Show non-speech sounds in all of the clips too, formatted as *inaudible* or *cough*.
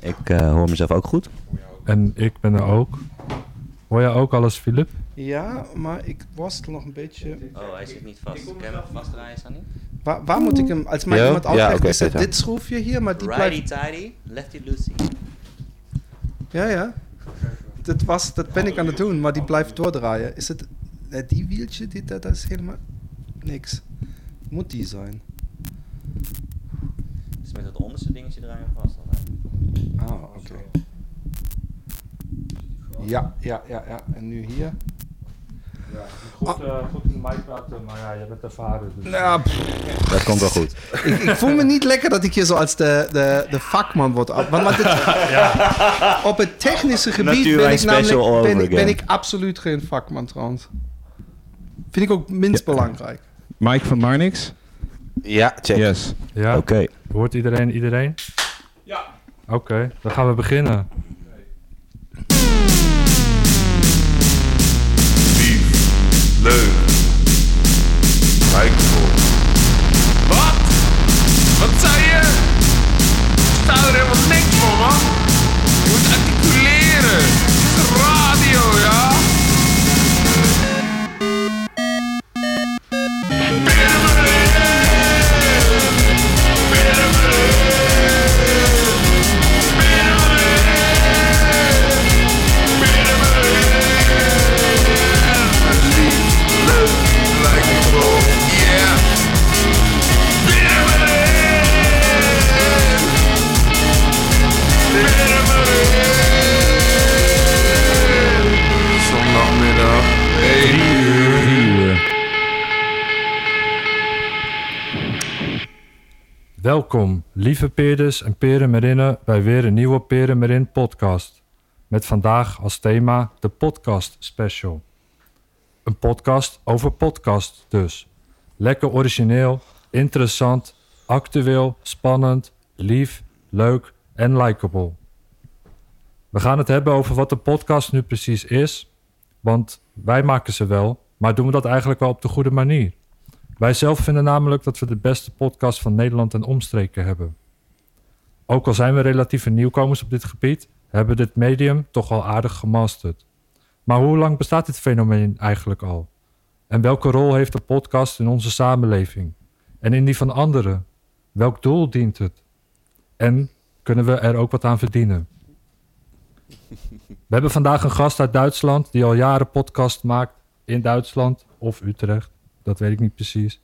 Ik eh, hoor mezelf ook goed. En ik ben er ook. Hoor jij ook alles, Filip? Ja, maar ik worstel nog een beetje. Oh, hij zit niet vast. Kan je hem vastdraaien, Sunny? Waar, waar moet ik hem, als mij iemand Ja, oké, is het dit schroefje hier, maar die Righty blijft... tighty, lefty loosey. Ja, ja. Dat, was, dat ben ik aan het doen, maar die blijft doordraaien. Is het eh, die wieltje? Die, dat, dat is helemaal niks. Moet die zijn. Dus met het onderste dingetje draaien vast. Ah, oké. Ja, ja, ja, ja. En nu hier. Goed, goed in de mic praten, maar ja, jij bent ervaren. Dus pff, Dat komt wel goed. ik, ik voel me niet lekker dat ik hier zo als de, de, de vakman word. af- Want, want het- *laughs* op het technische gebied ben ik, namelijk, ben, ik, ben ik absoluut geen vakman trouwens. Vind ik ook minst belangrijk. Mike van Marnix? Ja, check. Yes. ja, Oké. hoort iedereen iedereen? Oké, dan gaan we beginnen. lief, leuk, Welkom, lieve peerders en perenmerinnen, bij weer een nieuwe Perenmerin podcast. Met vandaag als thema de podcast special. Een podcast over podcast dus. Lekker origineel, interessant, actueel, spannend, lief, leuk en likable. We gaan het hebben over wat een podcast nu precies is. Want wij maken ze wel, maar doen we dat eigenlijk wel op de goede manier? Wij zelf vinden namelijk dat we de beste podcast van Nederland en omstreken hebben. Ook al zijn we relatieve nieuwkomers op dit gebied, hebben we dit medium toch al aardig gemasterd. Maar hoe lang bestaat dit fenomeen eigenlijk al? En welke rol heeft de podcast in onze samenleving? En in die van anderen? Welk doel dient het? En kunnen we er ook wat aan verdienen? We hebben vandaag een gast uit Duitsland die al jaren podcast maakt in Duitsland of Utrecht. Dat weet ik niet precies.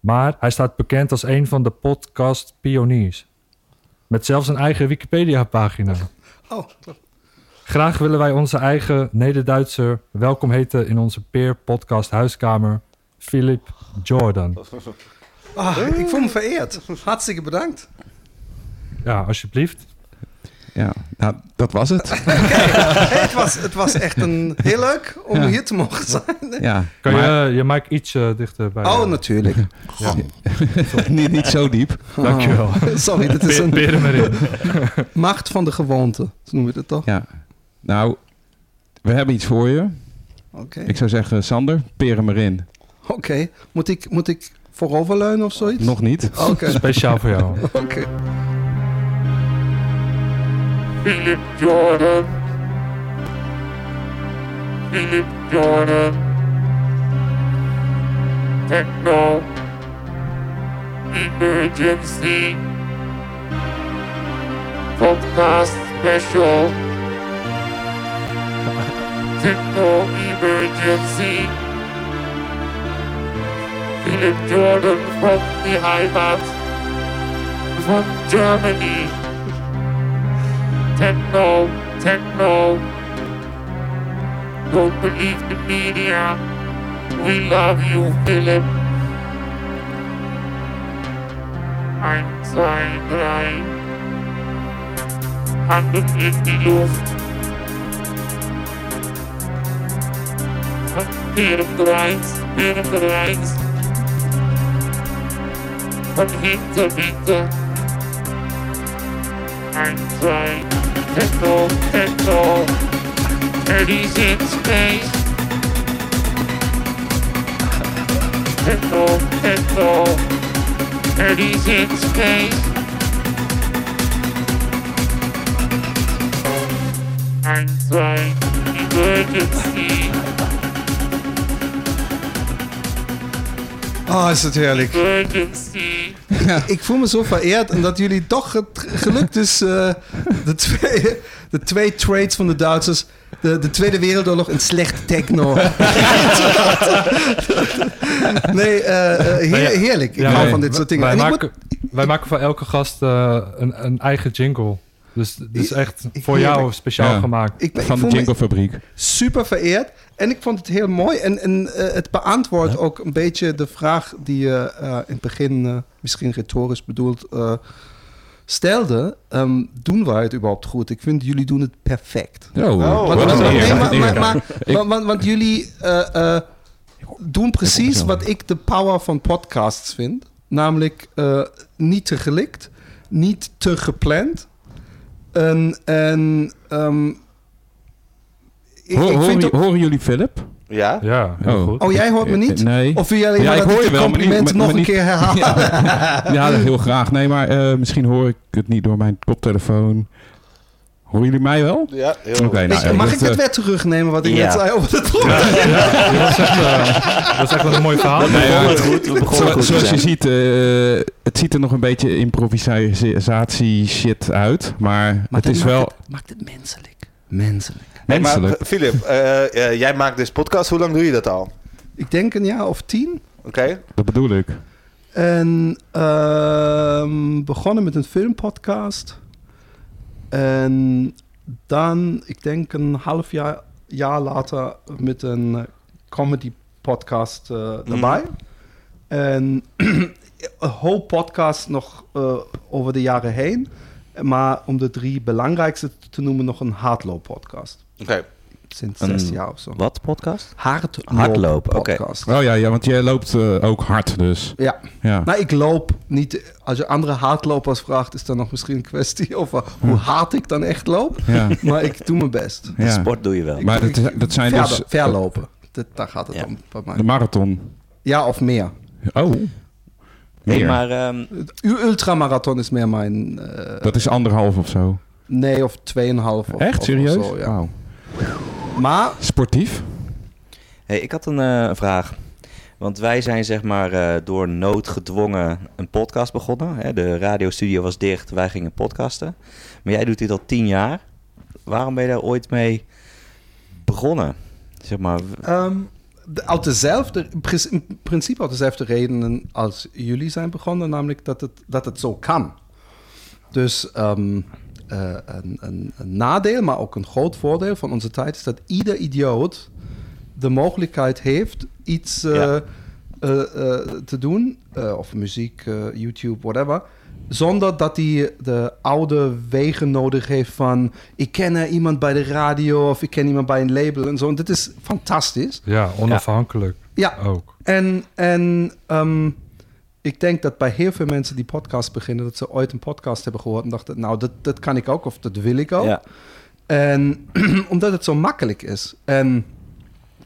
Maar hij staat bekend als een van de podcast-pioniers. Met zelfs een eigen Wikipedia-pagina. *laughs* Oh, klopt. Graag willen wij onze eigen Neder-Duitser welkom heten in onze peer podcast huiskamer, Philip Jordan. Ah, ik voel me vereerd. Hartstikke bedankt. Ja, alsjeblieft. Ja, nou, dat was het. *laughs* Hey, het, was, het was echt een, heel leuk om Ja. hier te mogen zijn. *laughs* Ja. Kan maar- je je mic iets eh, dichter bij? Oh, eh, natuurlijk. *laughs* Ja, niet, niet zo diep. dankjewel. Sorry, dit is een Peren erin. macht van de gewoonte. Zo noemen we het toch? Ja. Nou, we hebben iets voor je. Oké. Ik zou zeggen, Sander, peer erin. Oké. Moet, ik, moet ik vooroverleunen of zoiets? Nog niet. Oké. Speciaal voor jou. Oké. Philip Jordan. Philip Jordan. Techno. Emergency. Podcast special. Techno Emergency. Philip Jordan from the Heimat. From Germany. Techno, techno. Don't believe the media. We love you, Philip. Ein, zwei, drei. Handen in die Luft. Vier bereit, vier bereit. Von hinten bitte. Ein, zwei. Echo, echo. Eddie's in space. Echo, echo. Eddie's in space. I'm flying emergency. Oh, is het heerlijk. *laughs* Ik voel me zo vereerd en dat jullie toch het gelukt is eh, de, twee, de twee trades van de Duitsers, de, de Tweede Wereldoorlog en slecht techno. *laughs* nee, eh, eh, heer- ja- heerlijk. Ik Ja, hou nee, van dit soort dingen. Wij, En maken, wij maken voor elke gast eh, een, een eigen jingle. Dus het is echt ik- voor jou speciaal Ja. gemaakt. moet- ik, ik Van de Jinglefabriek. super vereerd. En ik vond het heel mooi. En, en eh, het beantwoordt ook een beetje de vraag die je eh, in het begin, eh, misschien retorisch bedoeld, eh, stelde. Ehm, doen wij het überhaupt goed? Ik vind jullie doen het perfect. Wat Want, jullie eh, eh, doen precies wat ik de power van podcasts vind. Namelijk eh, niet te gelikt, niet te gepland. En, en ehm, ik, Hoor- ik horen, vind jullie Philip? Ja? Ja, heel Oh. goed. Oh, jij hoort me niet? Eh, Nee. Of wil jij alleen Ja, maar ik dat hoor ik je de wel, maar niet- maar- nog maar een keer herhaal? *laughs* Ja, dat heel graag. Nee, maar eh, misschien hoor ik het niet door mijn koptelefoon. Horen jullie mij wel? Ja, heel Oké, nou, Ik- ja, mag ik het eh, weer terugnemen wat ik Ja. net zei over het *laughs* Ja, ja, dat, is echt, eh, dat is echt wel een mooi verhaal. Nee, ja, goed, we begonnen Zo- goed. zoals je ziet, eh, het ziet er nog een beetje improvisatie shit uit. Maar, het is wel... Het, maakt het menselijk. Menselijk. Hey, maar Menselijk. eh, Filip, eh, eh, jij maakt dus podcast. Hoe lang doe je dat al? Ik denk een jaar of tien. Oké. Dat bedoel ik. En ehm, begonnen met een filmpodcast. En dan, ik denk een half jaar, jaar later, met een comedy podcast eh erbij. En *clears throat* een hoop podcasts nog over de jaren heen. Maar om de drie belangrijkste te noemen, nog een hardloop-podcast. Oké. Sinds Een zes jaar of zo. Wat podcast? Hardloop, Hardloop, oké. podcast. Oh ja, ja want jij loopt eh, ook hard dus. Ja, Ja. nou ik loop niet. Als je andere hardlopers vraagt, is dan nog misschien een kwestie over hoe hard ik dan echt loop. ja. Maar ik doe mijn best. ja. Sport doe je wel. Maar dat, zijn Verder, dus verlopen. Dat, daar gaat het Ja. om bij de mij. marathon. Ja, of meer. Oh, Hey, meer. maar ehm, U ultramarathon is meer mijn... eh, dat is anderhalf of zo. Nee, of 2,5. Of, Echt? of- Serieus? Of zo, ja. Wauw. Maar Sportief? hey, ik had een eh, vraag. Want wij zijn zeg maar eh, door nood gedwongen een podcast begonnen. Hè? De radiostudio was dicht, wij gingen podcasten. Maar jij doet dit al tien jaar. Waarom ben je daar ooit mee begonnen? Zeg maar, Ehm, de, uit dezelfde, in prin- in principe uit dezelfde redenen als jullie zijn begonnen, namelijk dat het, dat het zo kan. Dus ehm, eh, een, een, een nadeel, maar ook een groot voordeel van onze tijd is dat ieder idioot de mogelijkheid heeft iets eh, Ja. eh, te doen, eh, of muziek, eh, YouTube, whatever, zonder dat hij de oude wegen nodig heeft van ik ken iemand bij de radio of ik ken iemand bij een label en zo. En dit is fantastisch. Ja, onafhankelijk Ja, ook. en, en ehm, ik denk dat bij heel veel mensen die podcast beginnen, dat ze ooit een podcast hebben gehoord en dachten, nou, dat, dat kan ik ook of dat wil ik ook. ja. En *clears throat* omdat het zo makkelijk is. En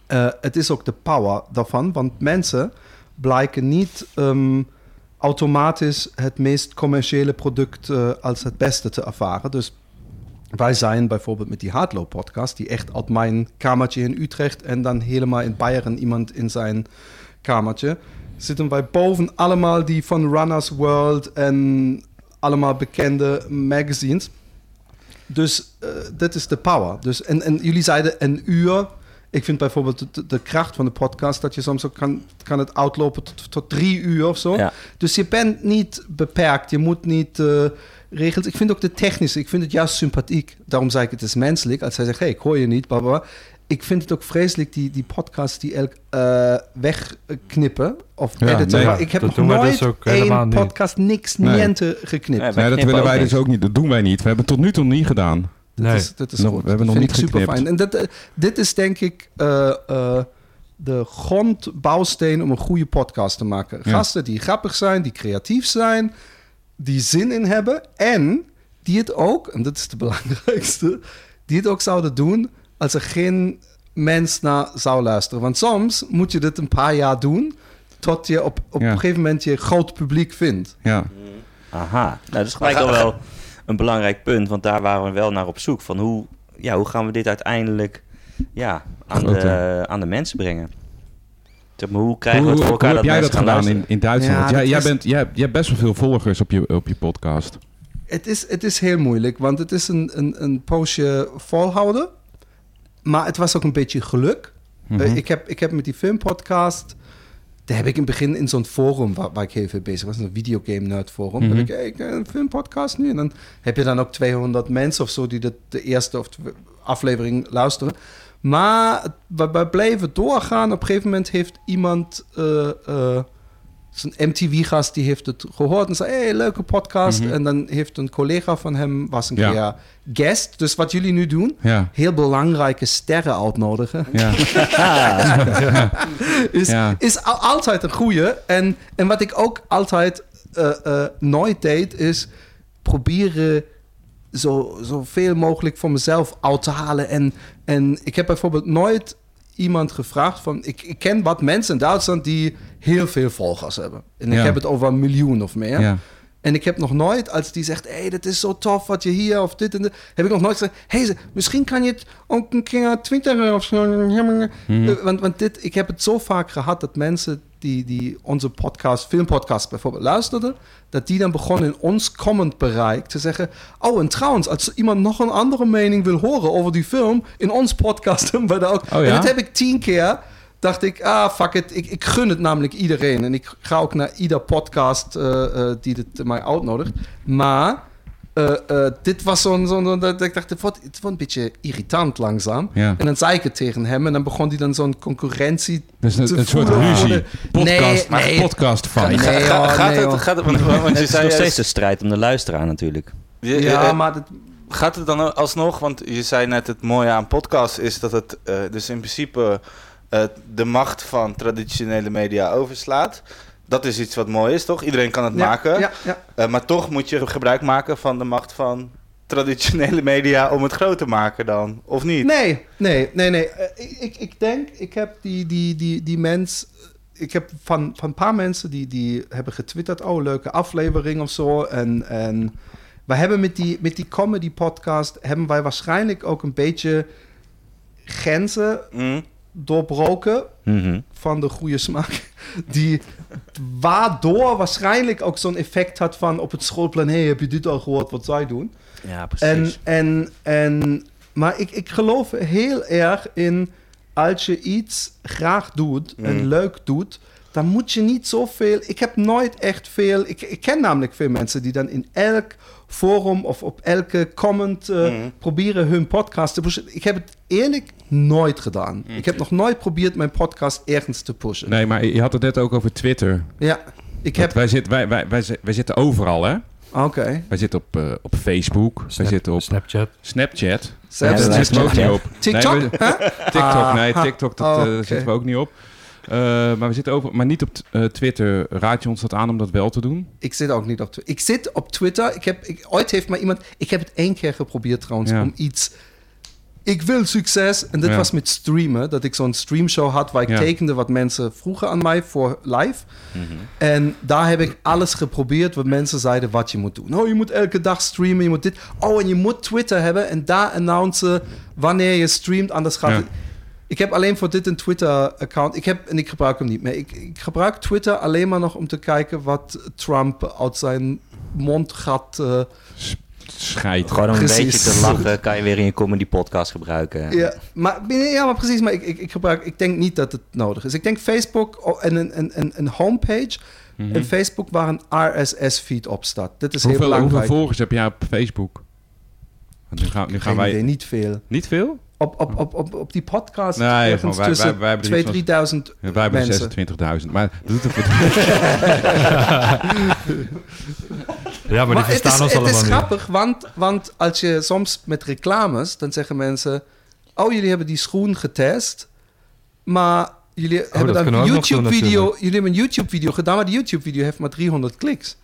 eh, het is ook de power daarvan, want mensen blijken niet ehm, automatisch het meest commerciële product eh, als het beste te ervaren. Dus wij zijn bijvoorbeeld met die hardloop-podcast, die echt uit mijn kamertje in Utrecht en dan helemaal in Bayern iemand in zijn kamertje, zitten wij boven allemaal die van Runners World en allemaal bekende magazines. Dus eh, dit is de power. Dus, en, en jullie zeiden een uur. Ik vind bijvoorbeeld de, de kracht van de podcast dat je soms ook kan, kan het uitlopen tot, tot drie uur of zo. Ja. Dus je bent niet beperkt. Je moet niet eh regels. Ik vind ook de technische. Ik vind het juist sympathiek. Daarom zei ik het is menselijk. Als hij zegt, hey, ik hoor je niet, bla. Ik vind het ook vreselijk, die, die podcasts die elk eh, wegknippen of Ja, editen. nee, ik heb nog wij nooit dus één niet. podcast, niks, Nee. niente geknipt. Nee, Nee, dat willen wij dus ook niet. Dat doen wij niet. We hebben het tot nu toe niet gedaan. Dat Nee. is, dat is Nog- goed. we hebben Dat nog vind niet ik super geknipt. fijn. En dat, eh, dit is denk ik eh, eh, de grondbouwsteen om een goede podcast te maken. Ja. Gasten die grappig zijn, die creatief zijn, die zin in hebben en die het ook, en dat is de *laughs* belangrijkste, die het ook zouden doen als er geen mens naar zou luisteren. Want soms moet je dit een paar jaar doen tot je op, op Ja. een gegeven moment je groot publiek vindt. Ja. Aha, nou dat is gelijk al wel een belangrijk punt, want daar waren we wel naar op zoek. Van hoe, ja, hoe gaan we dit uiteindelijk ja, aan, de, aan de mensen brengen? Maar, hoe krijgen we Hoe, het voor hoe elkaar heb jij dat gedaan in, in Duitsland? Ja, jij, dat jij, is- bent, jij, jij hebt best wel veel volgers op je, op je podcast. Het is, het is heel moeilijk, want het is een, een, een poosje volhouden. Maar het was ook een beetje geluk. Mhm. Eh, ik, heb, ik heb met die filmpodcast... Daar heb ik in het begin in zo'n forum waar, waar ik heel veel bezig was. Een videogame nerd forum. Mhm. heb ik, hey, ik, een filmpodcast nu. En dan heb je dan ook 200 mensen of zo... die de, de eerste of aflevering luisteren. Maar we, we bleven doorgaan. Op een gegeven moment heeft iemand... eh, eh, Zo'n MTV-gast die heeft het gehoord en zei: hey, leuke podcast. Mhm. En dan heeft een collega van hem was een Ja. keer guest. Dus wat jullie nu doen, Ja, heel belangrijke sterren uitnodigen, ja. *laughs* is, is al- altijd een goeie. En, en wat ik ook altijd eh, eh, nooit deed, is proberen zo, zoveel mogelijk voor mezelf uit te halen. En, en ik heb bijvoorbeeld nooit iemand gevraagd van... Ik, ik ken wat mensen in Duitsland die heel veel volgers hebben. En ik Ja. heb het over een miljoen of meer. ja. En ik heb nog nooit, als die zegt, hé, hey, dat is zo tof wat je hier of dit en dat, heb ik nog nooit gezegd, hé, hey, misschien kan je het ook een keer twitteren of zo. Mhm. Eh, Want, want dit, ik heb het zo vaak gehad dat mensen die, die onze podcast, filmpodcast bijvoorbeeld luisterden, dat die dan begonnen in ons commentbereik te zeggen, oh, en trouwens, als iemand nog een andere mening wil horen over die film, in ons podcast *laughs* hebben we ook. Oh ja? En dat heb ik tien keer dacht ik, ah, fuck it. Ik, ik gun het namelijk iedereen. En ik ga ook naar ieder podcast eh, eh, die dit mij uitnodigt. Maar eh, eh, dit was zo'n... zo'n- dat ik dacht, het wordt, het wordt een beetje irritant langzaam. Ja. En dan zei ik het tegen hem. En dan begon hij dan zo'n concurrentie... Dus een, te een soort ruzie. Podcast, Nee, nee. podcast fight. Nee, Ga- ga- hoor, gaat, nee, het, gaat het, want, want Het je is zei nog steeds de strijd om de luisteraar natuurlijk. je- Ja, eh, maar... Dat, Gaat het dan alsnog, want je zei net het mooie aan podcast is dat het dus in principe eh, de macht van traditionele media overslaat. Dat is iets wat mooi is, toch? Iedereen kan het ja, maken. Ja, ja. Eh, maar toch moet je gebruik maken van de macht van traditionele *laughs* media om het groot te maken dan, of niet? Nee, nee, nee, nee. Eh, ik, ik, denk, ik heb die, die, die, die mens... Ik heb van, van een paar mensen die, die hebben getwitterd... oh, leuke aflevering of zo. En, en we hebben met die, met die comedy podcast... hebben wij waarschijnlijk ook een beetje grenzen Hm? doorbroken... Mhm. Van de goede smaak. *laughs* Die waardoor waarschijnlijk ook zo'n effect had van op het schoolplan... hey, heb je dit al gehoord wat zij doen? Ja, En, precies. en, en, maar ik, ik geloof heel erg in als je iets graag doet en Mm. leuk doet, dan moet je niet zoveel. Ik heb nooit echt veel. Ik, ik ken namelijk veel mensen die dan in elk forum of op elke comment eh, Mm. proberen hun podcast te pushen. Ik heb het eerlijk nooit gedaan. Ik heb nog nooit geprobeerd mijn podcast ergens te pushen. Nee, maar je had het net ook over Twitter. Ja, ik heb. Wij, zitten, wij, wij, wij, zi- wij zitten overal, hè? Oké. Wij zitten op, eh, op Facebook. wij zitten op Snapchat. Snapchat. Zelfs Ja, Daar wij zitten we ook Snapchat. niet op. TikTok? Nee, we- Huh? TikTok, Ah, nee, ha. TikTok dat, Oh, eh, oké. zitten we ook niet op. Eh, maar we zitten over, maar niet op eh, Twitter. Raad je ons dat aan om dat wel te doen? Ik zit ook niet op Twitter. Ik zit op Twitter. Ik heb, ik, ooit heeft maar iemand... Ik heb het één keer geprobeerd trouwens Ja. om iets... Ik wil succes. En dit Ja. was met streamen. Dat ik zo'n streamshow had waar ik Ja. tekende wat mensen vroegen aan mij voor live. Mhm. En daar heb ik alles geprobeerd wat mensen zeiden wat je moet doen. Oh, je moet elke dag streamen, je moet dit. Oh, en je moet Twitter hebben en daar announcen wanneer je streamt, anders gaat het... Ik heb alleen voor dit een Twitter-account. Ik heb en ik gebruik hem niet meer. Ik, ik gebruik Twitter alleen maar nog om te kijken wat Trump uit zijn mond gaat. eh, Scheid. Gewoon om een beetje te lachen kan je weer in je comedy podcast gebruiken. ja, maar, ja, maar precies. Maar ik, ik, ik gebruik. Ik denk niet dat het nodig is. Ik denk Facebook en een, een, een, een homepage Mhm. en Facebook waar een RSS-feed op staat. Dit is heel hoeveel, belangrijk. hoeveel volgers heb jij op Facebook? Want nu gaan, nu gaan Geen wij... idee, niet veel. Niet veel? Op, op, op, op, op die podcast Nee, ergens gewoon wij- tussen wij- wij hebben er 2.000, iets 3000 Ja, wij hebben mensen. 26.000. Maar dat doet het *laughs* Ja, maar, Maar die het verstaan is, ons het is allemaal niet. grappig, want, want als je soms met reclames, dan zeggen mensen... Oh, jullie hebben die schoen getest, maar jullie hebben Oh, dat dan YouTube-video... natuurlijk. Jullie hebben een YouTube-video gedaan, maar die YouTube-video heeft maar 300 kliks.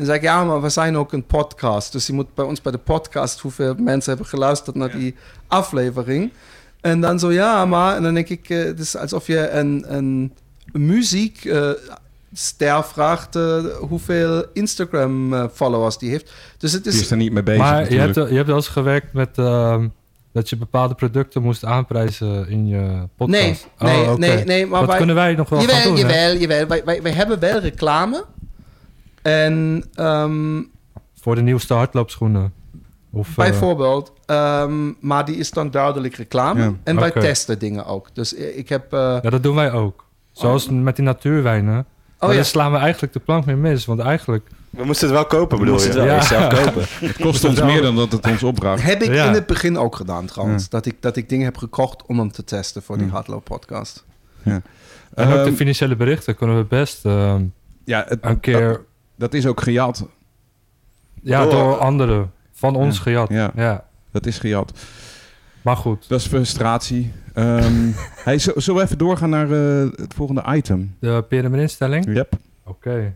En dan zeg ik, ja, maar we zijn ook een podcast. Dus je moet bij ons bij de podcast... hoeveel mensen hebben geluisterd naar die aflevering. En dan zo, ja, maar... En dan denk ik, eh, het is alsof je een, een muziek... eh, vraagt eh, hoeveel Instagram-followers die heeft. Dus het Die is... is er niet mee bezig maar je hebt, je hebt wel eens gewerkt met ehm, dat je bepaalde producten moest aanprijzen in je podcast. Nee, nee, oh, nee, nee, maar dat wij- kunnen wij nog wel gaan jawel, doen, hè? jawel, jawel. Wij, wij, wij hebben wel reclame. En ehm, Voor de nieuwste hardloopschoenen. Of, eh, bijvoorbeeld, ehm, maar die is dan duidelijk reclame. Ja. En wij testen dingen ook. Dus ik heb... eh, ja, dat doen wij ook. Zoals met die natuurwijnen. oh ja, slaan we eigenlijk de plank meer mis. Want eigenlijk... We moesten het wel kopen, We bedoel moesten je? het wel Ja. zelf *laughs* kopen. Het kost ons meer dan dat het ons opbracht. heb ik Ja. in het begin ook gedaan trouwens. Ja. Dat, ik, dat ik dingen heb gekocht om hem te testen voor die Ja. hardloop podcast. En ook de Ehm, financiële berichten kunnen we best ehm, ja, het- een keer... dat, is ook gejat. ja, door- door anderen. Van ons Ja. gejat. Ja. Ja. Dat is gejat. Maar goed, Dat is frustratie. Ehm *laughs* hey, zo- zullen we even doorgaan naar eh, het volgende item? de piramidestelling. Yep. Oké.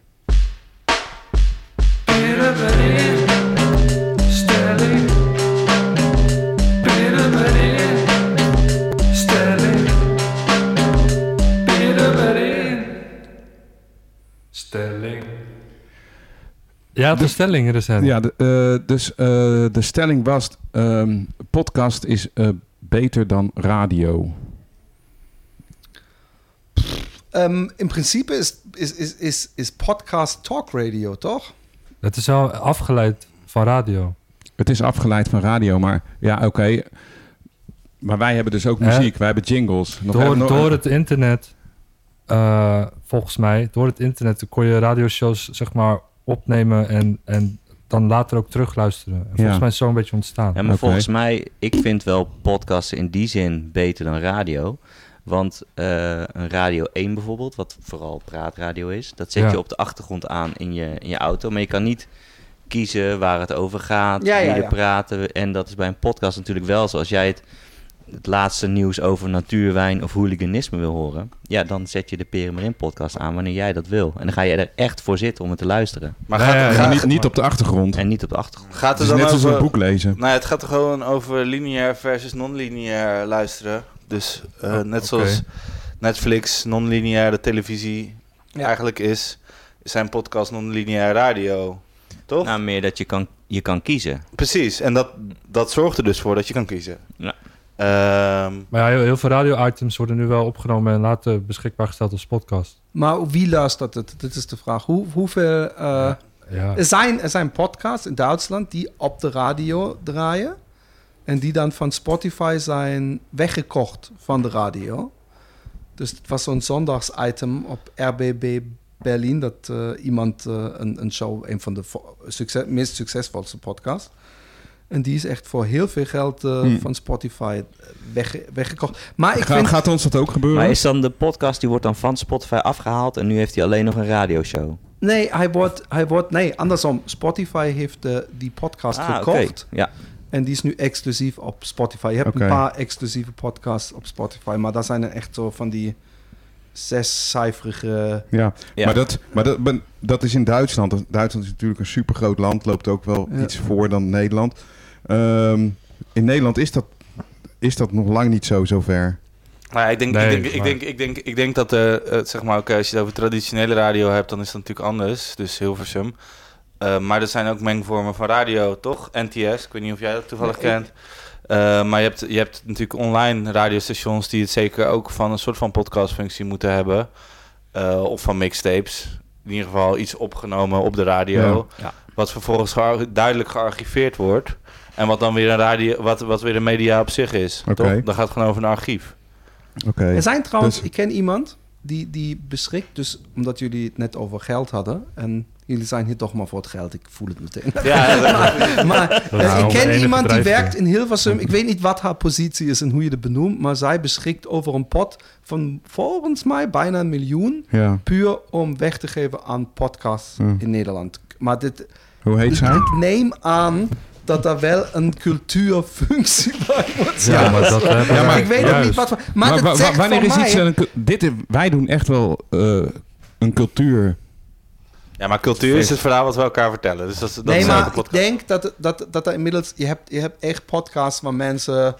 Stelling. Ja, de stelling recent. Ja, de, eh, dus eh, de stelling was: ehm, podcast is eh, beter dan radio. Ehm, in principe is, is, is, is, is podcast talk radio, toch? Het is wel afgeleid van radio. Het is afgeleid van radio, maar ja, oké. Maar wij hebben dus ook Hè? muziek, wij hebben jingles. Nog Door, nog- door het internet, eh, volgens mij, door het internet kon je radioshows zeg maar opnemen en, en dan later ook terugluisteren. En volgens Ja. mij is het zo een beetje ontstaan. Ja, maar volgens mij, ik vind wel podcasten in die zin beter dan radio. Want eh, een Radio 1 bijvoorbeeld, wat vooral praatradio is, dat zet Ja. je op de achtergrond aan in je, in je auto. Maar je kan niet kiezen waar het over gaat, Ja, wie ja, er ja. praten. En dat is bij een podcast natuurlijk wel zo. Als jij het, het laatste nieuws over natuurwijn of hooliganisme wil horen, ja, dan zet je de Peremerin podcast aan wanneer jij dat wil. En dan ga je er echt voor zitten om het te luisteren. Maar Ja, gaat, ja, ja. Maar gaat, niet, niet op de achtergrond. En niet op de achtergrond. gaat Het het is dan net als over... een boek lezen. Nou, het gaat er gewoon over lineair versus non-lineair luisteren. Dus eh, Oh, net zoals Netflix non-lineaire televisie Ja. eigenlijk is, is zijn podcast non-lineair radio. Toch? Nou, meer dat je kan, je kan kiezen. Precies, en dat, dat zorgt er dus voor dat je kan kiezen. Ja. Ehm, Maar ja, heel, heel veel radio-items worden nu wel opgenomen en later beschikbaar gesteld als podcast. Maar wie luistert het? Dit is de vraag. Hoe, hoeveel... eh, Ja. er, zijn, er zijn podcasts in Duitsland die op de radio draaien. En die dan van Spotify zijn weggekocht van de radio. Dus het was zo'n zondagsitem op RBB Berlin. Dat eh, iemand eh, een, een show, een van de succes, meest succesvolste podcasts. En die is echt voor heel veel geld eh, Hmm. van Spotify wegge- weggekocht. Maar ik Ga- vind... Gaat ons dat ook gebeuren? Maar is dan de podcast, die wordt dan van Spotify afgehaald en nu heeft hij alleen nog een radioshow? Nee, hij wordt, hij wordt... Nee, andersom. Spotify heeft de, die podcast Ah, oké. gekocht. Ja, En die is nu exclusief op Spotify. Je hebt een paar exclusieve podcasts op Spotify. Maar dat zijn er echt zo van die zescijferige... Ja, Ja. Maar, dat, maar dat, dat is in Duitsland. Duitsland is natuurlijk een supergroot land. Loopt ook wel Ja. iets voor dan Nederland. Ehm, in Nederland is dat, is dat nog lang niet zo zover. Maar ik denk, Nee, ik, denk, ik, denk, ik, denk, ik denk dat, eh, eh, zeg maar, oké, als je het over traditionele radio hebt, dan is dat natuurlijk anders. Dus Hilversum. Eh, maar er zijn ook mengvormen van radio, toch? NTS, ik weet niet of jij dat toevallig Nee, kent. Eh, maar je hebt, je hebt natuurlijk online radiostations die het zeker ook van een soort van podcastfunctie moeten hebben. Eh, of van mixtapes. In ieder geval iets opgenomen op de radio. Ja. Wat vervolgens gear- duidelijk gearchiveerd wordt. En wat dan weer een radio, wat, wat weer een media op zich is. Oké. Toch? Dan gaat het gewoon over een archief. Oké. Er zijn trouwens... Dus- Ik ken iemand die, die beschikt... Dus omdat jullie het net over geld hadden... En jullie zijn hier toch maar voor het geld. Ik voel het meteen. Ja, *laughs* maar Dat eh, ik ken iemand die werkt in Hilversum. Ik weet niet wat haar positie is en hoe je het benoemt. Maar zij beschikt over een pot van volgens mij bijna een miljoen. Ja. Puur om weg te geven aan podcasts in Nederland. Maar dit, Hoe heet zij? ik neem aan dat daar wel een cultuurfunctie *laughs* bij moet zijn. Ja, maar dat Ja, maar ik weet ook niet wat... voor- Maar, dat zegt wanneer is mij, iets... Een, dit, wij doen echt wel eh, een cultuur... ja, maar cultuur is het verhaal wat we elkaar vertellen. Dus dat, is- dat nee, is maar elke ik podcast. denk dat, dat, dat er inmiddels... Je hebt, je hebt echt podcasts waar mensen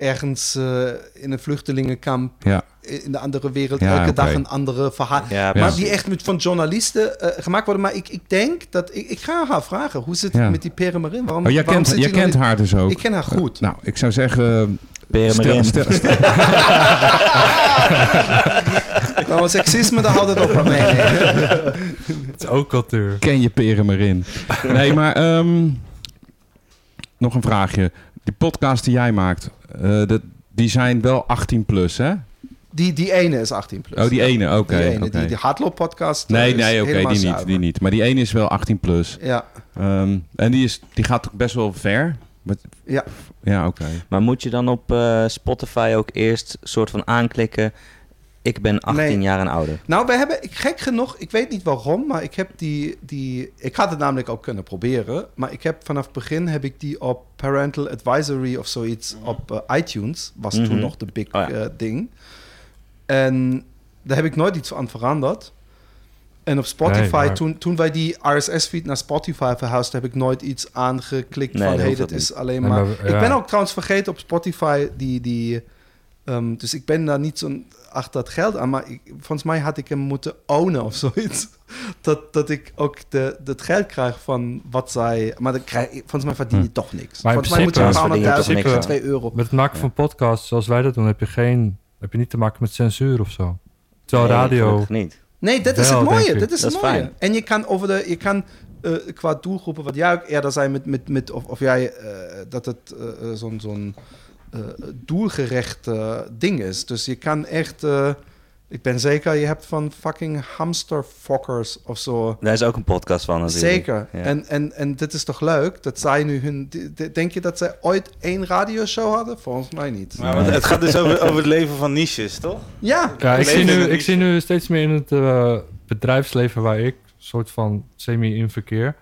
ergens eh, in een vluchtelingenkamp Ja. in de andere wereld Ja, elke dag een andere verhaal. Ja, Maar die echt met, van journalisten eh, gemaakt worden. Maar ik, ik denk dat... Ik, ik ga haar vragen. Hoe zit het Ja. met die Pere Marin? Waarom, Oh, jij waarom kent, jij kent haar dus ook. Ik ken haar goed. Nou, ik zou zeggen... Peren stel- erin. stel- stel- *laughs* Nou, seksisme, daar houdt het op. Nee. *laughs* Het is ook cultuur. ken je peren maar in. Nee, maar ehm, nog een vraagje. Die podcast die jij maakt, eh, dat, die zijn wel 18 plus, hè? Die, die ene is 18 plus. Oh, die ene, oké. Die ene, die, die hardloop-podcast. eh, Nee, nee, oké, die niet, die niet. Maar die ene is wel 18 plus. Ja, Ehm, en die, is, die gaat ook best wel ver. Wat- ja. Ja, oké. Maar moet je dan op eh, Spotify ook eerst soort van aanklikken... ik ben 18 Nee. jaar en ouder? Nou, we hebben, ik, gek genoeg, ik weet niet waarom, maar ik heb die, die, ik had het namelijk ook kunnen proberen, maar ik heb vanaf het begin heb ik die op Parental Advisory of zoiets op eh, iTunes, was Mhm. toen nog de big Oh ja. eh, ding. En daar heb ik nooit iets aan veranderd. En op Spotify, Nee, maar- toen, toen wij die RSS-feed naar Spotify verhuisden, heb ik nooit iets aangeklikt Nee, van, dat hey, ook is alleen Nee, maar... Ik ben ook trouwens vergeten op Spotify die... die ehm, dus ik ben daar niet zo achter het geld aan, maar ik, volgens mij had ik hem moeten ownen of zoiets. *laughs* Dat, dat ik ook de, het geld krijg van wat zij... Maar dan krijg, ik- volgens mij verdien je Hm. toch niks. Maar volgens mij moet je een paar 2 euro. Met het maken van podcasts zoals wij dat doen, heb je geen, heb je niet te maken met censuur of zo. Terwijl Nee, radio. niet. Nee, dat is het mooie. Dat is Dat het mooie. fijn. En je kan over de, je kan eh, qua doelgroepen, wat jij ook eerder zei, met, met, met of, of jij eh, dat het eh, zo'n zo'n eh, doelgerecht eh, ding is. Dus je kan echt, eh, ik ben zeker, je hebt van fucking hamsterfokkers of zo. Daar is ook een podcast van natuurlijk. Zeker. Ja. En, en, en dit is toch leuk dat zij nu hun. Denk je dat zij ooit één radioshow hadden? Volgens mij niet. Maar het gaat dus over, *laughs* over het leven van niches, toch? Ja, Ja, ik zie, nu, ik zie nu steeds meer in het bedrijfsleven waar ik soort van semi in verkeer.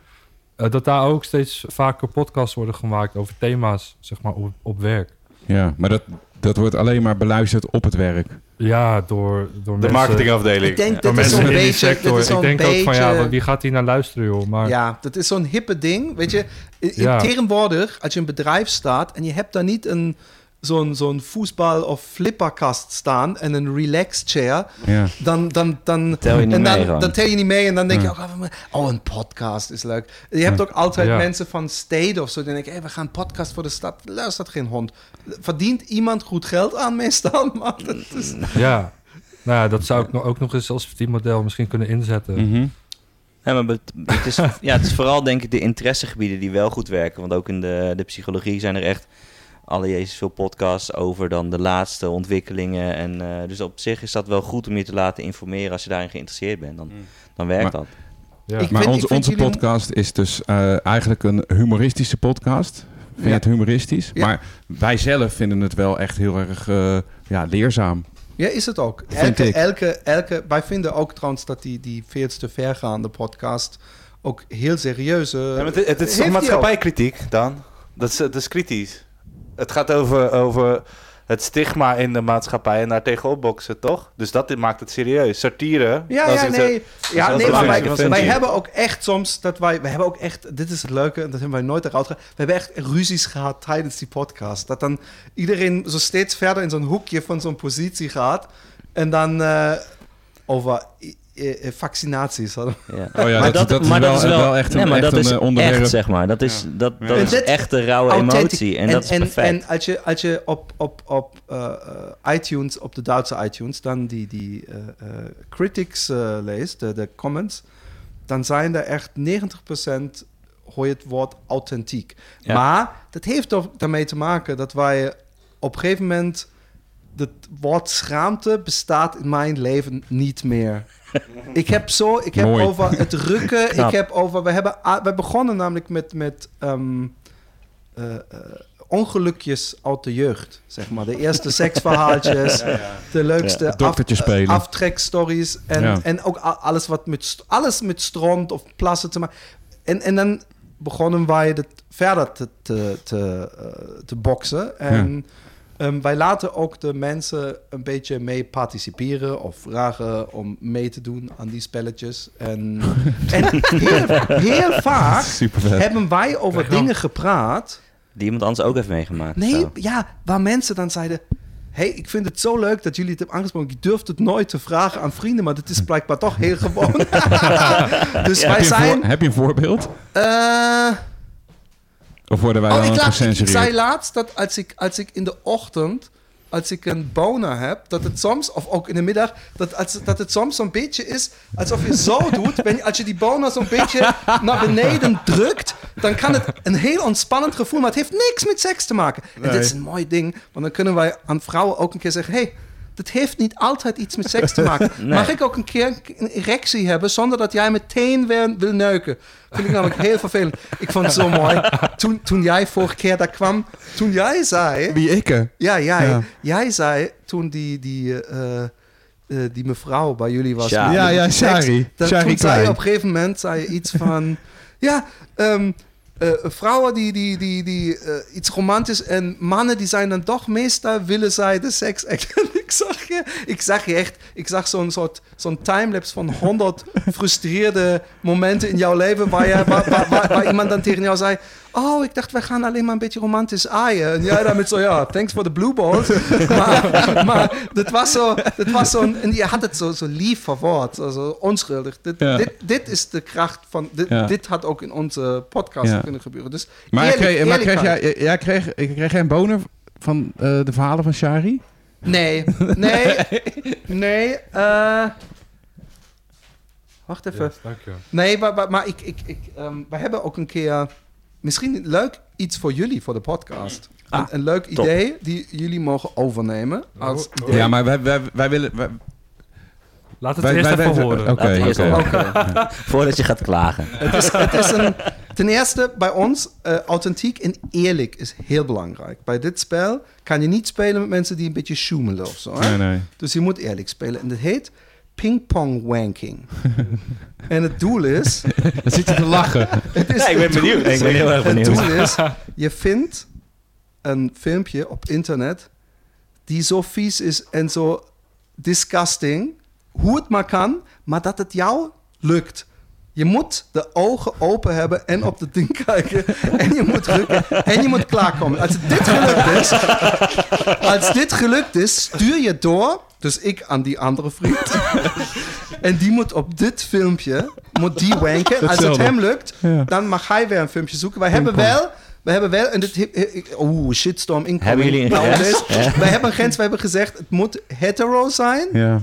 eh, dat daar ook steeds vaker podcasts worden gemaakt over thema's, zeg maar, op, op werk. Ja, maar dat, dat wordt alleen maar beluisterd op het werk. Ja, door, door De mensen, marketingafdeling. ik denk door dat is mensen zo'n in die beetje. dit sector. is Ik denk ook van, ja, wie gaat hier naar luisteren, joh? Maar Ja, dat is zo'n hippe ding. Weet je, Ja. tegenwoordig, als je een bedrijf staat en je hebt daar niet een, zo'n, zo'n voetbal- of flipperkast staan en een relax chair, Ja. dan, dan, dan, Tel je niet en dan, mee dan tel je niet mee en dan denk je, Ja. oh, oh, een podcast is leuk. Je hebt ook altijd Ja. mensen van steden of zo, die denken, hey, we gaan een podcast voor de stad. Luistert geen hond. Verdient iemand goed geld aan meestal? *laughs* Maar dat is, ja. Nou ja, dat zou ik nog- ook nog eens als verdienmodel misschien kunnen inzetten. Mhm. Ja, maar het, het is, ja, het is vooral denk ik de interessegebieden die wel goed werken. Want ook in de, de psychologie zijn er echt alle jezus veel podcasts over dan de laatste ontwikkelingen. En, eh, dus op zich is dat wel goed om je te laten informeren als je daarin geïnteresseerd bent. Dan, dan werkt Maar- dat. Ja. Ik Maar vind- onze, vind onze jullie- podcast is dus eh, eigenlijk een humoristische podcast. Vind je Ja. het humoristisch? Ja. Maar wij zelf vinden het wel echt heel erg eh, ja, leerzaam. Ja, is het ook. Elke, elke, elke, wij vinden ook trouwens dat die, die veel te vergaande podcast ook heel serieus... eh, Ja, maar het, het is maatschappijkritiek dan? Dat is, dat is kritisch. Het gaat over, over het stigma in de maatschappij en daar tegenop boksen, toch? Dus dat maakt het serieus. Satire. Ja, ja, nee. Ja, nee, maar wij, wij hebben ook echt soms dat wij, we hebben ook echt, dit is het leuke, en dat hebben wij nooit eruit gehad. We hebben echt ruzies gehad tijdens die podcast. Dat dan iedereen zo steeds verder in zo'n hoekje van zo'n positie gaat. En dan eh, over eh, eh, vaccinaties hadden. Ja. Oh ja, maar dat- dat is wel- wel echt een- nee, maar echt dat een, is eh, onderwerp. echt, zeg maar. Dat is, dat, dat is echt de rauwe emotie. En, dat is perfect. En als je, als je op, op, op iTunes, op de Duitse iTunes, dan die, die critics eh, leest, de, de comments, dan zijn er echt 90% hoor je het woord authentiek. Ja. Maar dat heeft toch daarmee te maken dat wij op een gegeven moment het woord schaamte bestaat in mijn leven niet meer. Ik heb zo, ik heb Mooi. over het rukken, Knap. ik heb over, we hebben, we begonnen namelijk met, met ehm, eh, eh, ongelukjes uit de jeugd, zeg maar. De eerste seksverhaaltjes, de leukste Ja, af- spelen. aftrekstories en, Ja. en ook alles wat met, alles met stront of plassen te maken. En, en dan begonnen wij het verder te, te, te, eh, te boksen. En ehm, wij laten ook de mensen een beetje mee participeren of vragen om mee te doen aan die spelletjes. En, *laughs* en heel, heel vaak hebben wij over Kijk dingen gepraat Die iemand anders ook heeft meegemaakt. Nee, zo. ja, waar mensen dan zeiden... hey, ik vind het zo leuk dat jullie het hebben aangesproken. Ik durfde het nooit te vragen aan vrienden, maar het is blijkbaar toch heel gewoon. *laughs* dus Ja, wij heb, je een zijn... voor- heb je een voorbeeld? eh, Of worden wij oh, dan ik, laat, ik, zei laatst dat als ik, als ik in de ochtend... Als ik een boner heb, dat het soms, of ook in de middag, dat, als, dat het soms zo'n beetje is alsof je zo *laughs* doet. Ben, als je die boner zo'n beetje naar beneden drukt, dan kan het een heel ontspannend gevoel, maar het heeft niks met seks te maken. En dit is een mooi ding, want dan kunnen wij aan vrouwen ook een keer zeggen: hey, dat heeft niet altijd iets met seks te maken. *laughs* Nee. Mag ik ook een keer een erectie hebben zonder dat jij meteen weer wil neuken? Vind ik namelijk heel vervelend. Ik vond het zo mooi. Toen, toen jij vorige keer daar kwam, toen jij zei... Wie ik? hè? Ja, jij, Ja. jij zei toen die, die, eh, eh, die mevrouw bij jullie was. Ja, ja, seks, Shari. dan- Shari toen zei je op een gegeven moment zei je iets van... ja, ehm, eh, vrouwen die, die, die, die eh, iets romantisch en mannen die zijn dan toch meestal willen zij de seks *laughs* ik zag je, ik zag je echt, ik zag zo'n soort zo'n timelapse van 100 *laughs* frustreerde momenten in jouw leven waar, je, waar, waar iemand dan tegen jou zei. Oh, ik dacht, wij gaan alleen maar een beetje romantisch aaien. En jij dan met zo, ja, thanks for the blue balls. *laughs* Maar, maar dat was zo, dat was zo, en je had het zo, zo lief verwoord, zo, zo onschuldig. Dit, Ja. dit, dit is de kracht van, dit, Ja. dit had ook in onze podcast Ja. kunnen gebeuren. Dus Maar, eerlijk- kreeg, maar kreeg jij, jij kreeg, kreeg jij een boner van eh, de verhalen van Shari? Nee, *laughs* nee, nee. eh wacht even. Yes, dank je. Nee, maar, maar, maar ik, ik, ik, ehm, we hebben ook een keer... Misschien leuk iets voor jullie, voor de podcast. Ah, een, een leuk top. idee die jullie mogen overnemen. Als Oh, oh. idee. Ja, maar wij, wij, wij willen... Wij, Laat het wij, eerst wij- even wij- horen. Oké, Laten we eerst oké. even- *laughs* Voordat je gaat klagen. Het is, het is een, ten eerste, bij ons, eh, authentiek en eerlijk is heel belangrijk. Bij dit spel kan je niet spelen met mensen die een beetje sjoemelen of zo. Hè? Nee, nee. Dus je moet eerlijk spelen. En dat heet ping-pong wanking. *laughs* en het doel is... *laughs* Dan zit je te lachen. Het is Ja, ik ben het doel benieuwd. is- Ik ben heel erg Het benieuwd. doel is, *laughs* je vindt een filmpje op internet die zo vies is en zo disgusting, hoe het maar kan, maar dat het jou lukt. Je moet de ogen open hebben en op het ding kijken. En je moet. En je moet klaarkomen. Als dit gelukt is, als dit gelukt is, stuur je door. Dus ik aan die andere vriend. *laughs* En die moet op dit filmpje, moet die wanken. Als het hem lukt, Ja. dan mag hij weer een filmpje zoeken. Wij hebben wel, we hebben wel, en dit, oeh, shitstorm incoming. Hebben jullie een Nou, grens? dus, Wij hebben een grens, we hebben gezegd, het moet hetero zijn. Ja.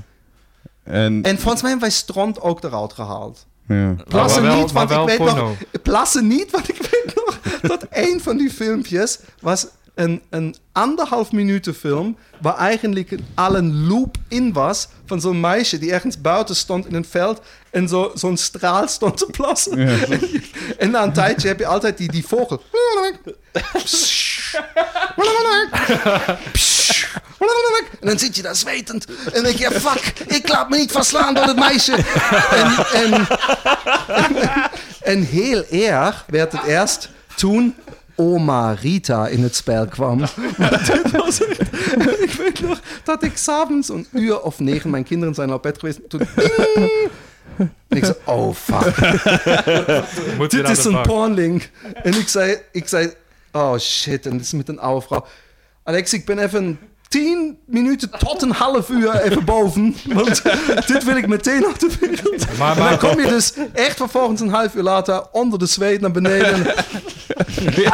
En, En volgens mij hebben wij stront ook eruit gehaald. ja. Plassen wel- niet, want ik weet nog... Plassen niet, want ik weet nog dat een van die filmpjes was een, een anderhalf minuten film... waar eigenlijk al een loop in was van zo'n meisje... die ergens buiten stond in een veld... en zo, zo'n straal stond te plassen. Ja. En, *laughs* en na een tijdje heb je altijd die, die vogel... En dan zit je daar zwetend. En dan denk je, fuck, ik laat me niet verslaan door het meisje. En, en, en heel erg werd het eerst toen oma Rita in het spel kwam. *laughs* Dit was echt- *laughs* ik weet nog dat ik s'avonds een uur of negen, mijn kinderen zijn al bed geweest, toen... En *laughs* ik zei, oh fuck, dit is een pornlink. En ik zei, ik zei, oh shit, en dit is met een oude vrouw. Alex, ik ben even tien minuten tot een half uur even boven. Want *laughs* dit wil ik meteen op de wereld. Maar, En dan maar, kom je dus echt vervolgens een half uur later onder de zweet naar beneden. *laughs*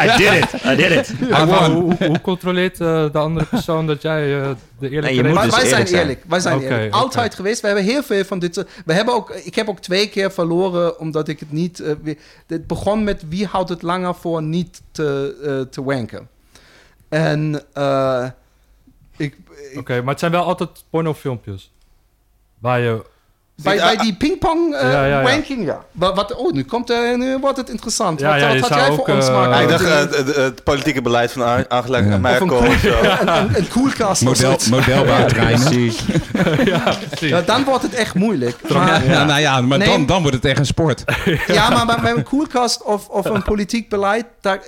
I did it. I did it. maar- maar hoe, controleert eh, de andere persoon dat jij eh, de eerlijke Nee, je moet Maar dus wij zijn eerlijk zijn. eerlijk. Wij zijn eerlijk. Altijd geweest. We hebben heel veel van dit. soort- We hebben ook, ik heb ook twee keer verloren omdat ik het niet. eh, weer- het begon met wie houdt het langer voor niet te, eh, te wanken. En eh, ik, Oké, maar het zijn wel altijd pornofilmpjes. Waar je... bij, bij die pingpong eh, Ja, ja, ja. wanking, ja. Wat, wat, oh, nu, komt, eh, nu wordt het interessant. Ja, wat ja, wat had jij ook, voor ons eh, maken? Ik dacht eh, het, het, het politieke beleid van Angela Ja. Merkel Of een of zo. een, een, een koelkast of Model, modelbouwtreinen. *laughs* Ja, precies. Ja, dan wordt het echt moeilijk. Ja, Maar, ja, nou ja, maar Nee. dan, dan wordt het echt een sport. *laughs* Ja, maar bij, bij een koelkast of, of een politiek beleid, daar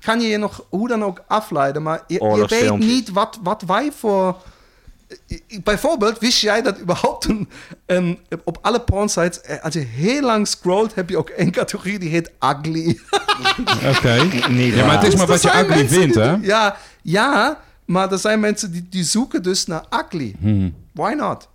kan je je nog hoe dan ook afleiden. Maar je, je weet niet wat, wat wij voor... bijvoorbeeld, wist jij dat überhaupt een, een, op alle pornsites, eh, als je heel lang scrollt, heb je ook één categorie die heet ugly. *laughs* Oké. Niet Ja, maar het is Dus maar er wat je zijn ugly mensen vindt, die- hè? Ja, ja, maar er zijn mensen die, die zoeken dus naar ugly. Hmm. Why not?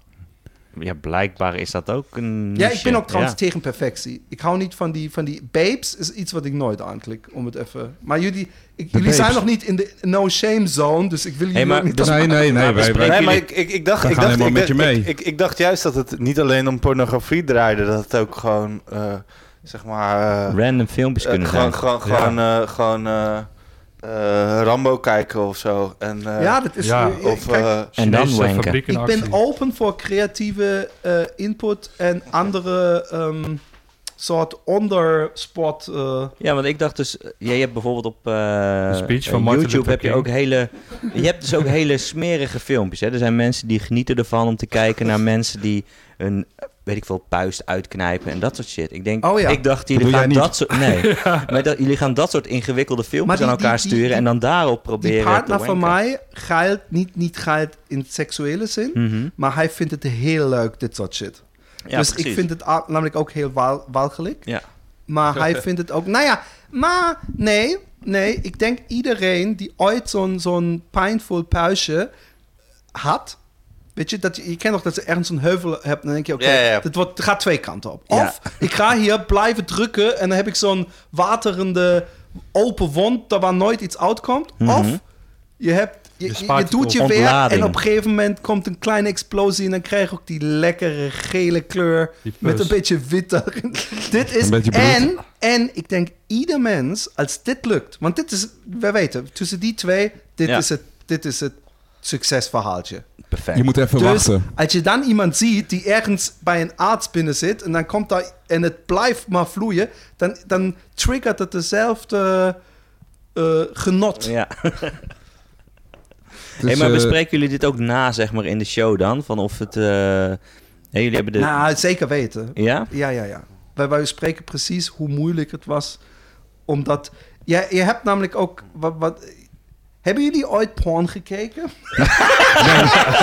Ja, blijkbaar is dat ook een Ja, ik ben ook trouwens Ja. tegen perfectie. Ik hou niet van die, van die babes, is iets wat ik nooit aanklik, om het even... Maar jullie, ik, jullie zijn nog niet in de no-shame zone, dus ik wil jullie Hey, maar niet... dus- Nee, nee, nee. Maar Wij, wij, Nee, maar ik, ik, ik dacht, ik, gaan dacht, helemaal ik, met dacht- je ik, mee. ik, ik dacht juist dat het niet alleen om pornografie draaide, dat het ook gewoon, eh, zeg maar, eh, Random filmpjes eh, kunnen gewoon, zijn. gewoon, gewoon, eh, gewoon eh, Rambo kijken of zo. En, eh, ja, dat is... Ja, of, kijk, eh, En dan wanken. ik ben open voor creatieve eh, input en andere ehm, soort ondersport... eh, Ja, want ik dacht dus, jij hebt bijvoorbeeld op speech van Martin YouTube heb je ook hele, je hebt dus ook hele smerige filmpjes. Hè? Er zijn mensen die genieten ervan om te kijken naar mensen die een, weet ik veel, puist uitknijpen en dat soort shit. Ik denk, Oh ja. ik dacht, Dat jullie gaan dat soort, nee, *laughs* maar dat, jullie gaan dat soort ingewikkelde filmpjes die- aan elkaar die- die- sturen en dan daarop die proberen partner te van mij geldt niet, niet geldt in seksuele zin, Mhm. maar hij vindt het heel leuk, dit soort shit. Ja, dus precies. ik vind het namelijk ook heel wal- walgelijk. Ja. Maar hij *laughs* vindt het ook... Nou ja, maar nee, nee. Ik denk iedereen die ooit zo'n zo'n pijnvol puistje had... Weet je, dat je, je kent nog dat ze ergens een heuvel hebt... dan denk je, oké, Ja, ja, ja. dit wordt, het gaat twee kanten op. Of ik ga hier blijven drukken... en dan heb ik zo'n waterende open wond... daar waar nooit iets uitkomt. Mhm. Of je hebt... Je, doet je weer en op een gegeven moment komt een kleine explosie... en dan krijg je ook die lekkere gele kleur met een beetje wit erin. *laughs* dit is... En, en ik denk, ieder mens, als dit lukt... Want dit is, wij weten, tussen die twee... Dit, Ja. is, het, dit is het succesverhaaltje. Perfect. Je moet even Dus wachten. als je dan iemand ziet die ergens bij een arts binnen zit... en dan komt daar en het blijft maar vloeien... dan, dan triggert het dezelfde eh, genot. Ja. *laughs* Dus, hey, maar eh, bespreken jullie dit ook na, zeg maar, in de show dan? Van of het... eh, hey, jullie hebben de... Nou, zeker weten. ja? Ja, ja, ja. Wij, wij spreken precies hoe moeilijk het was. Omdat... Ja, je hebt namelijk ook... Wat, wat, hebben jullie ooit porn gekeken?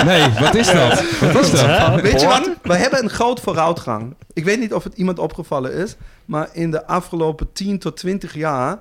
Nee, wat is dat? Wat is dat? Weet je wat? We hebben een groot vooruitgang. Ik weet niet of het iemand opgevallen is, maar in de afgelopen 10 tot 20 jaar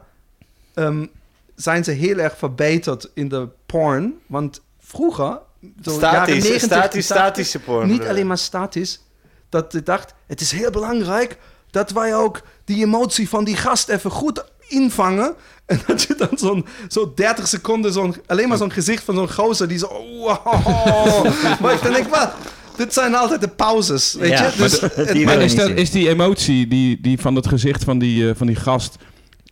ehm, zijn ze heel erg verbeterd in de porn. Want vroeger, statisch, 90, statisch, 80, statische porn. niet alleen maar statisch, dat ik dacht, het is heel belangrijk dat wij ook die emotie van die gast even goed invangen. *laughs* En dat je dan zo'n zo 30 seconden, zo'n, alleen maar zo'n gezicht van zo'n gozer die zo... Wow. *laughs* maar ik dan denk, wat? Dit zijn altijd de pauzes, weet Ja, je? Dus, maar het- die Maar wil ik is, dat, is die emotie die, die van het gezicht van die, eh, van die gast...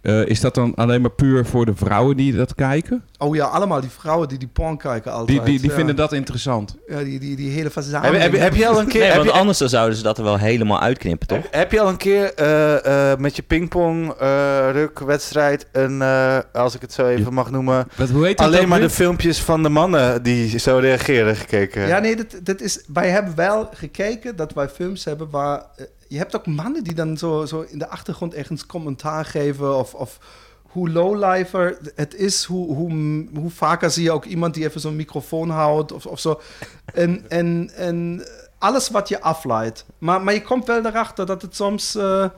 eh, is dat dan alleen maar puur voor de vrouwen die dat kijken? oh ja, allemaal die vrouwen die die porn kijken altijd. die, die ja. vinden dat interessant. Ja, die, die, die hele verzameling. heb, heb je al een keer... Nee, heb, want je, anders dan zouden ze dat er wel helemaal uitknippen, toch? heb je al een keer eh, eh, met je pingpong eh rukwedstrijd een, eh, als ik het zo even mag noemen, Wat, hoe heet dat alleen maar de filmpjes van de mannen die zo reageren gekeken? Ja, nee, dit, dit is, wij hebben wel gekeken dat wij films hebben waar... je hebt ook mannen die dan zo, zo in de achtergrond ergens commentaar geven of... of hoe lowlifer het is, hoe, hoe, hoe vaker zie je ook iemand die even zo'n microfoon houdt of, of zo. En, en, en alles wat je afleidt. Maar, maar je komt wel erachter dat het soms... eh,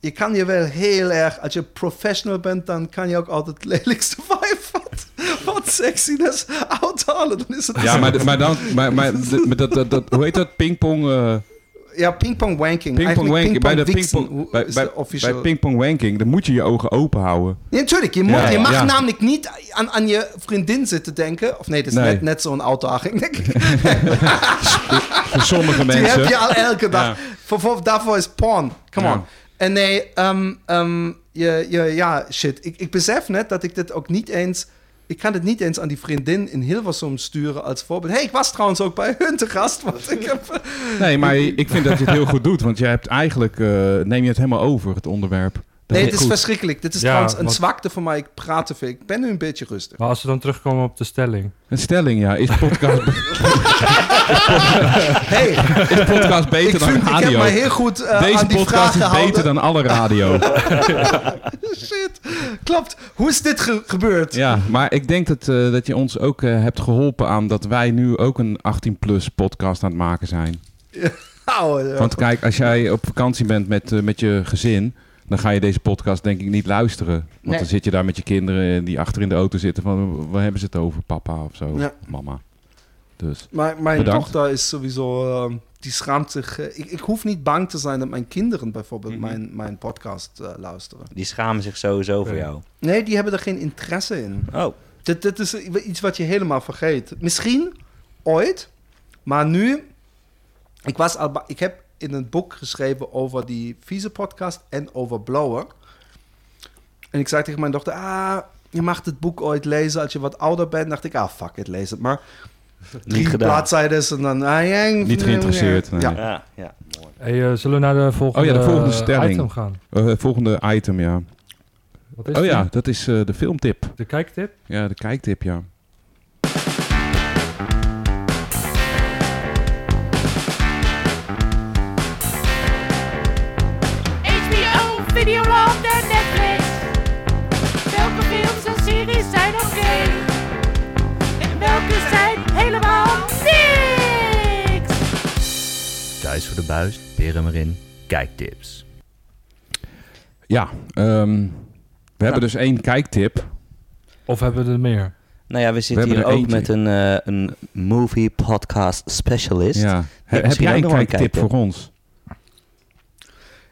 je kan je wel heel erg... Als je professional bent, dan kan je ook altijd het lelijkste *laughs* vibe wat, wat sexiness uithalen. Dan is het Ja, *laughs* maar, maar dan... Maar, maar, dat, dat, dat, hoe heet dat? Pingpong... eh Ja, pingpong wanking. pingpong wanking. Bij, de pingpong bij, bij, pingpong wanking, dan moet je je ogen open houden. Ja, natuurlijk. Je, moet, Ja, je mag ja. namelijk niet aan, aan je vriendin zitten denken. Of nee, dat is Nee. net, net zo'n uitdaging, denk ik. Voor sommige Die mensen. heb je al elke dag. Ja. Voor, voor, daarvoor is porn. Come on. En nee, ehm, ehm, je, je, ja, shit. Ik, ik besef net dat ik dit ook niet eens... Ik kan het niet eens aan die vriendin in Hilversum sturen als voorbeeld. hey, ik was trouwens ook bij hun te gast. Want ik heb, Nee, maar ik vind dat je het heel goed doet. Want je hebt eigenlijk... eh, neem je het helemaal over, het onderwerp. Nee, het is goed. verschrikkelijk. Dit is Ja, trouwens een wat- zwakte van mij. Ik praat te veel. Ik ben nu een beetje rustig. Maar als we dan terugkomen op de stelling. Een stelling, ja. Is podcast, *laughs* Hey, is podcast beter ik, dan vind, ik heb radio? mij heel goed eh, Deze aan die vraag podcast is gehouden. beter dan alle radio. *laughs* Shit, klopt. Hoe is dit ge- gebeurd? ja, maar ik denk dat, eh, dat je ons ook eh, hebt geholpen aan dat wij nu ook een 18-plus podcast aan het maken zijn. *laughs* Nou, eh, Want kijk, als jij op vakantie bent met, met je gezin, dan ga je deze podcast denk ik niet luisteren. Want Nee. dan zit je daar met je kinderen die achter in de auto zitten van, waar hebben ze het over, papa of zo, Ja. mama. Dus, mijn mijn Bedankt. dochter is sowieso... eh, die schaamt zich... eh, ik, ik hoef niet bang te zijn dat mijn kinderen bijvoorbeeld Mhm. mijn, mijn podcast eh, luisteren. Die schamen zich sowieso voor jou. Nee, die hebben er geen interesse in. Oh, Dit, dit is iets wat je helemaal vergeet. Misschien ooit, maar nu... Ik, was al, ik heb in een boek geschreven over die vieze podcast en over Blower. En ik zei tegen mijn dochter, ah, je mag het boek ooit lezen als je wat ouder bent. dacht ik, ah, fuck it, lees het maar. Drie gedaan. bladzijden en dan... Ah, ja, Niet geïnteresseerd, nee. Ja. ja, ja, mooi. Hey, eh, zullen we naar de volgende, Oh ja, de volgende eh, stelling. item gaan? eh, volgende item, ja. Wat is Oh die? ja, dat is eh, de filmtip. De kijktip? Ja, de kijktip, ja. Voor de buis, peren erin, kijktips. Ja, ehm, we hebben dus één kijktip. Of hebben we er meer? Nou ja, we zitten hier er ook eentje. met een, eh, een movie podcast specialist. Ja. He- heb jij een nog een kijktip kijktip. voor ons?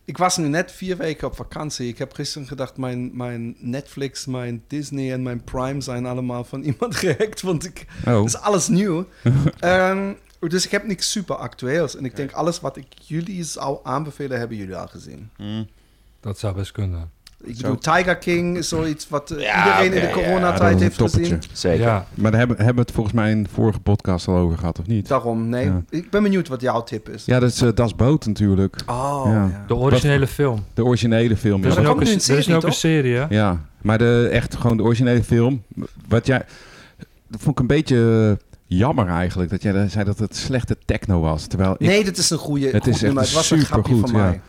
Ik was nu net vier weken op vakantie. Ik heb gisteren gedacht, mijn, mijn Netflix, mijn Disney en mijn Prime zijn allemaal van *laughs* iemand gehackt. Want ik, Oh, Het is alles nieuw. *laughs* Ehm, dus ik heb niks super actueels. En ik denk, alles wat ik jullie zou aanbevelen, hebben jullie al gezien. Dat zou best kunnen. Ik bedoel, Tiger King is zoiets wat eh, Ja, iedereen in de ja, ja, coronatijd heeft gezien. Zeker. Ja, Maar daar hebben, hebben we het volgens mij in de vorige podcast al over gehad, of niet? Daarom, nee. Ja. Ik ben benieuwd wat jouw tip is. Ja, dat is eh, Das Boot natuurlijk. Oh, Ja. ja. de originele film. De originele film. Er is ook, een, er is serie, ook een serie, hè? Ja, maar de, echt gewoon de originele film. Wat jij, dat vond ik een beetje jammer eigenlijk. Dat jij zei dat het slechte techno was. Terwijl ik Nee, dit is een goede Het is echt nummer. Het was een grapje supergoed, van ja. mij.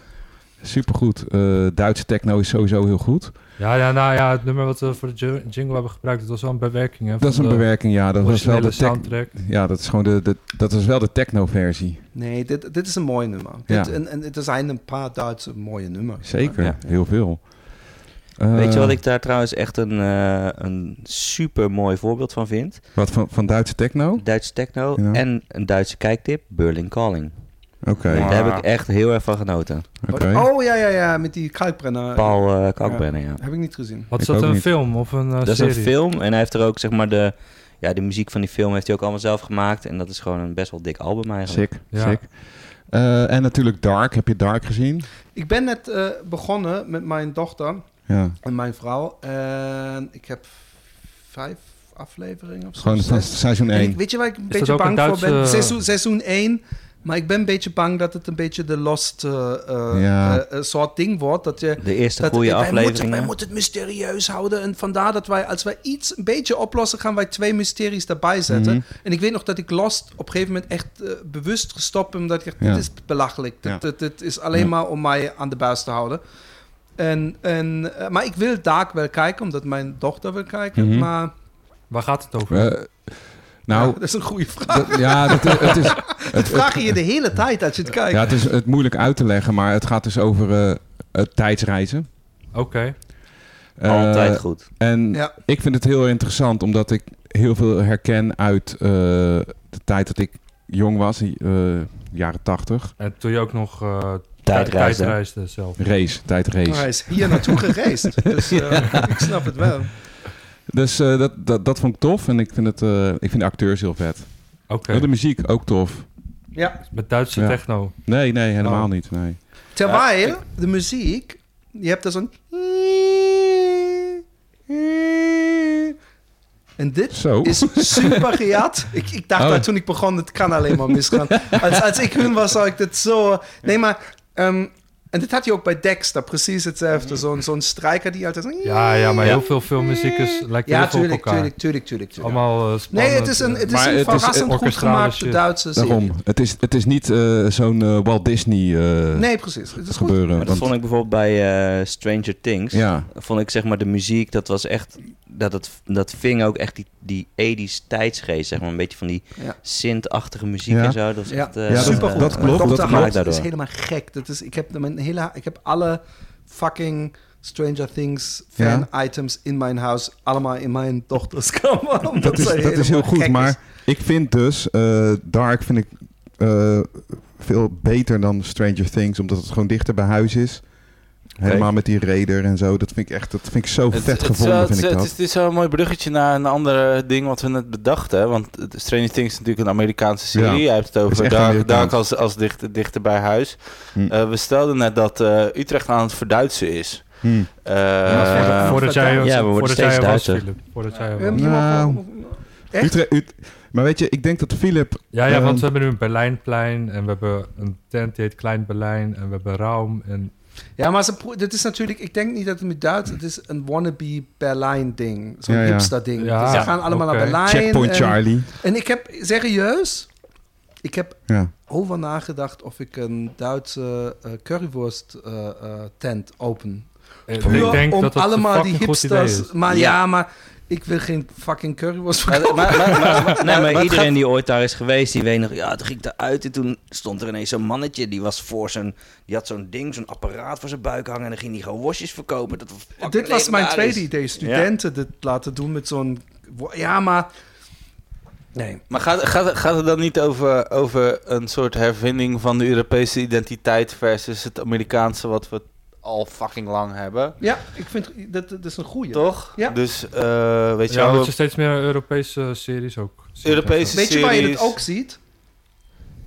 supergoed. eh Duitse techno is sowieso heel goed. Ja, ja, nou ja, het nummer wat we voor de jingle hebben gebruikt, dat was wel een bewerking, hè? Dat is een bewerking, ja. Dat was wel de soundtrack. Ja, dat is gewoon de, de, dat is wel de techno-versie. Nee, dit, dit is een mooi nummer. Ja. Dit, en, en er zijn een paar Duitse mooie nummers. Zeker, Ja. heel veel. Weet je Eh, wat ik daar trouwens echt een, eh, een super mooi voorbeeld van vind? Wat van, van Duitse techno? Duitse techno Ja. en een Duitse kijktip, Berlin Calling. Oké, Ja. Daar heb ik echt heel erg van genoten. oké. Oh, ja, ja, ja, met die kalkbrenner. Paul uh, Kalkbrenner, ja. Heb ik niet gezien. Wat is Ik dat, een niet. film of een eh, Dat is serie? een film en hij heeft er ook zeg maar de, ja, de muziek van die film heeft hij ook allemaal zelf gemaakt. En dat is gewoon een best wel dik album eigenlijk. Sick, Ja. sick. Eh, en natuurlijk Dark. Heb je Dark gezien? Ik ben net eh, begonnen met mijn dochter Ja, en mijn vrouw. En ik heb vijf afleveringen of zo. gewoon van seizoen En ik- 1. weet je waar ik een beetje bang voor ben? Seizoen, seizoen 1. Maar ik ben een beetje bang dat het een beetje de lost eh, eh, Ja. eh, eh, soort ding wordt. Dat je, De eerste dat, goede wij Moeten, afleveringen. wij moeten het mysterieus houden. En vandaar dat wij, als wij iets een beetje oplossen, gaan wij twee mysteries daarbij zetten. Mhm. En ik weet nog dat ik Lost op een gegeven moment echt eh, bewust gestopt. Omdat ik dacht, Ja. dit is belachelijk. Dit, Ja. dit, dit is alleen Ja. maar om mij aan de buis te houden. En, en, eh, maar ik wil Dark wel kijken, omdat mijn dochter wil kijken. Mhm. Maar Waar gaat het over? Eh, nou, ja, dat is een goede vraag. dat- ja, dat, het is... *laughs* Dat vraag je je de hele tijd als je het kijkt. Ja, het is het moeilijk uit te leggen, maar het gaat dus over eh, het tijdsreizen. Oké. Eh, Altijd goed. En Ja. ik vind het heel interessant, omdat ik heel veel herken uit eh, de tijd dat ik jong was, eh, jaren tachtig. En toen je ook nog Tijdreizen. tijdreisde zelf. Race, tijdrace. Maar hij is hier naartoe gereisd. *laughs* Dus eh, ik snap het wel. Dus eh, dat, dat, dat vond ik tof en ik vind, het, eh, ik vind de acteurs heel vet. Oké. De muziek ook tof. Ja. Met Duitse Ja. techno. Nee, nee, helemaal Oh. niet. Nee. Terwijl de muziek, je hebt er zo'n... En dit Zo. is super gejat. Ik, ik dacht Oh. dat toen ik begon, het kan alleen maar misgaan. *laughs* Als, als ik hun was, zou ik dit zo... Nee, maar ehm, En dit had je ook bij Dexter, precies hetzelfde. Zo'n zo'n strijker die altijd... zo- Ja, ja, maar heel veel filmmuziek is, lijkt heel Ja, veel op tuurlijk, elkaar. tuurlijk, tuurlijk, tuurlijk. tuurlijk. Allemaal eh, spannend. Nee, het is een, het is een het is verrassend goed gemaakte. Duitse serie. Daarom. Het is, het is niet eh, zo'n eh, Walt Disney eh, Nee, precies. Het is goed. gebeuren. Maar dat want- vond ik bijvoorbeeld bij eh, Stranger Things. Ja. Vond ik zeg maar de muziek, dat was echt... Dat, het, dat ving ook echt die, die 80s tijdsgeest, zeg maar. Een beetje van die Ja. synth-achtige muziek Ja. en zo. Dat was Ja, echt... eh, Ja, dat- supergoed. dat klopt, dat House klopt. is helemaal gek. Dat is, ik, heb mijn hele, ik heb alle fucking Stranger Things Ja. fan-items in mijn huis allemaal in mijn dochterskamer. *laughs* omdat Dat is, dat is heel goed, maar is. ik vind dus eh, Dark vind ik eh, veel beter dan Stranger Things, omdat het gewoon dichter bij huis is. Helemaal met die raider en zo. Dat vind ik echt, dat vind ik zo Het- vet het gevonden, wel- vind ik het, dat. is, het is wel een mooi bruggetje naar een ander ding wat we net bedachten. Want het- Stranger Things is natuurlijk een Amerikaanse serie. Ja. Jij hebt het over Dark. Dark als, als dichter, dichter bij huis. Hm. Eh, we stelden net dat eh, Utrecht aan het verduitsen is. Hm. Eh, Ja, voordat jij, Ja, we worden steeds er Duitser. Philip. Voordat jij Ehm, was. Nou. Utrecht, maar weet je, ik denk dat Philip... Ja, ja, want we hebben nu een Berlijnplein en we hebben een tent die heet Klein Berlijn en we hebben Raum en Ja, maar ze, dit is natuurlijk, ik denk niet dat het met Duits, het is een wannabe Berlijn ding. Zo'n Ja, ja. hipster ding. Ja, dus ze gaan allemaal naar Berlijn. Checkpoint en, Charlie. En ik heb, serieus, ik heb Ja. over nagedacht of ik een Duitse eh, currywurst eh, eh, tent open. Puur ik denk om dat het allemaal die fucking goed idee hipsters. is. Maar Ja. ja. maar ik wil geen fucking currywurst maar, maar, maar, maar, maar- Nee, maar iedereen gaat- die ooit daar is geweest, die weet nog... Ja, toen ging ik eruit en toen stond er ineens zo'n mannetje... die was voor zijn... Die had zo'n ding, zo'n apparaat voor zijn buik hangen... en dan ging hij gewoon worstjes verkopen. Dat was Dit was mijn tweede idee. Studenten dit laten doen met zo'n... Ja, maar... Nee. Maar gaat, gaat, gaat het dan niet over, over een soort hervinding van de Europese identiteit versus het Amerikaanse wat we al fucking lang hebben? Ja, ik vind dat, dat is een goeie. Toch? Ja. Dus eh, weet je Ja, wel, dat je steeds meer Europese series ook ziet. Europese Weet je waar je series, het ook ziet?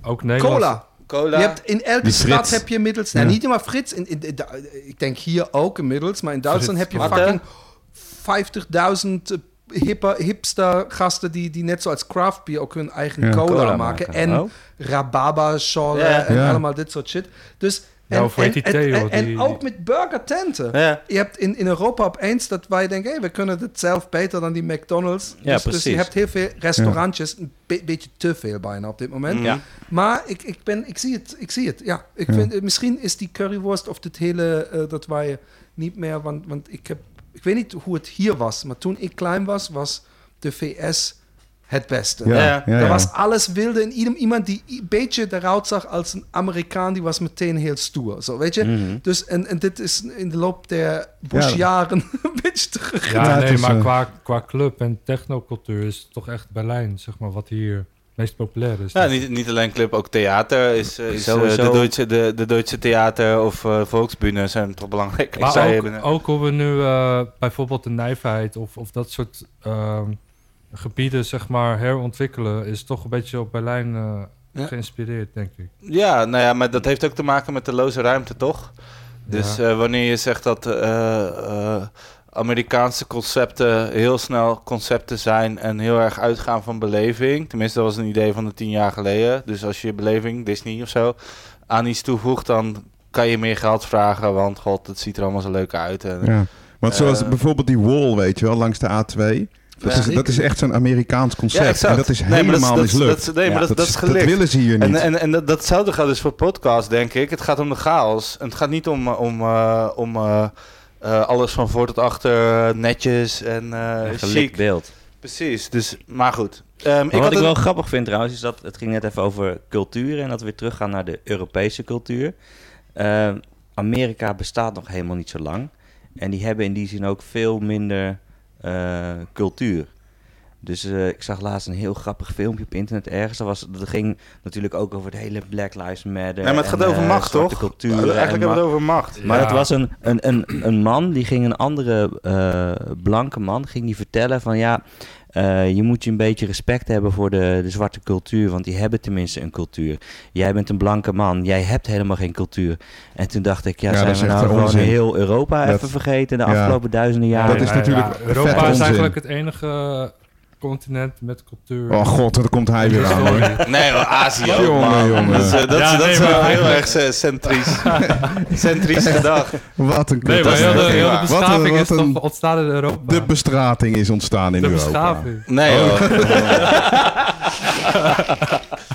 Ook Nederlands. Cola. cola. Je hebt in elke stad heb je inmiddels... Ja. Nou, niet maar Frits. In, in, in- ik denk hier ook inmiddels. Maar in Duitsland Frits. heb je Wat, fucking 50.000 hippe, hipster gasten... Die, die net zoals craft beer ook hun eigen Ja. cola, Cola maken. maken. En Oh. rababa schollen Ja. en Ja. allemaal dit soort shit. Dus... Ja, En, of hoe heet die en, Theo, en, ook met burgertenten. Ja. Je hebt in, in Europa opeens dat wij denken... Hey, we kunnen het zelf beter dan die McDonald's. Ja, dus, dus je precies. hebt heel veel restaurantjes. Een be- beetje te veel bijna op dit moment. Ja. Maar ik, ik, ben, ik zie het. Ik zie het. Ja, ik Ja. vind, eh, misschien is die currywurst of dit hele eh, dat wij niet meer. Want, want ik heb, ik weet niet hoe het hier was, maar toen ik klein was, was de VS het beste. Ja, Ja. ja, ja. Er was alles wilde en ieder, iemand die een beetje eruit zag als een Amerikaan, die was meteen heel stoer. Zo, weet je? Mhm. Dus en, en dit is in de loop der Bush-jaren *laughs* een beetje. Ja, nee, maar eh, qua, qua club en technocultuur is het toch echt Berlijn, zeg maar, wat hier het meest populair is. Ja, niet, niet alleen club, ook theater is, eh, is eh, Sowieso. de, Duitse, de, de Duitse theater of Volksbühne zijn toch belangrijk. Maar ook, ook hoe we nu eh, bijvoorbeeld de nijverheid of, of dat soort ehm, gebieden zeg maar herontwikkelen, is toch een beetje op Berlijn eh, Ja. geïnspireerd, denk ik. Ja, nou ja, maar dat heeft ook te maken met de loze ruimte, toch? Dus Ja. eh, wanneer je zegt dat eh, eh, Amerikaanse concepten heel snel concepten zijn en heel erg uitgaan van beleving. Tenminste, dat was een idee van de tien jaar geleden. Dus als je beleving, Disney of zo, aan iets toevoegt, dan kan je meer geld vragen. Want god, het ziet er allemaal zo leuk uit. En, Ja. Want zoals bijvoorbeeld die wall, weet je wel, langs de A2. Dat, Ja. is, dat is echt zo'n Amerikaans concept. Ja. En dat is Nee, helemaal dat is- mislukt. dat nee, maar dat- dat is dat willen ze hier niet. En, en, en dat, datzelfde gaat dus voor podcast, denk ik. Het gaat om de chaos. En het gaat niet om, om, eh, om eh, eh, alles van voor tot achter netjes en eh gelikt beeld. Precies, dus, maar goed. Ehm, Maar ik wat had ik een- wel grappig vind trouwens, is dat het ging net even over cultuur en dat we weer teruggaan naar de Europese cultuur. Eh, Amerika bestaat nog helemaal niet zo lang. En die hebben in die zin ook veel minder eh, cultuur. Dus eh, ik zag laatst een heel grappig filmpje op internet ergens. Dat, was, dat ging natuurlijk ook over het hele Black Lives Matter. Nee, maar het gaat en, over eh, macht, toch? Cultuur Eigenlijk en hebben we macht. het over macht. Maar Ja. het was een, een, een, een man, die ging een andere eh, blanke man, ging die vertellen van ja, eh, je moet je een beetje respect hebben voor de, de zwarte cultuur, want die hebben tenminste een cultuur. Jij bent een blanke man, jij hebt helemaal geen cultuur. En toen dacht ik, ja, zijn we nou een gewoon onzin. heel Europa Dat- even vergeten de ja. afgelopen duizenden jaren? Dat is natuurlijk Europa is eigenlijk het enige continent met cultuur. Oh god, daar komt hij weer aan. hoor. *laughs* Nee, hoor, Azië ook, Jongen, jongen. Dat is, eh, dat, Ja, is- dat nee, is maar wel heel erg eh, centrisch. *laughs* centrisch gedacht. Wat een nee, maar kut. heel de, heel de een- beschaving wat is een- toch ontstaan in Europa. De bestrating is ontstaan in De Europa. beschaving. Nee hoor. *laughs*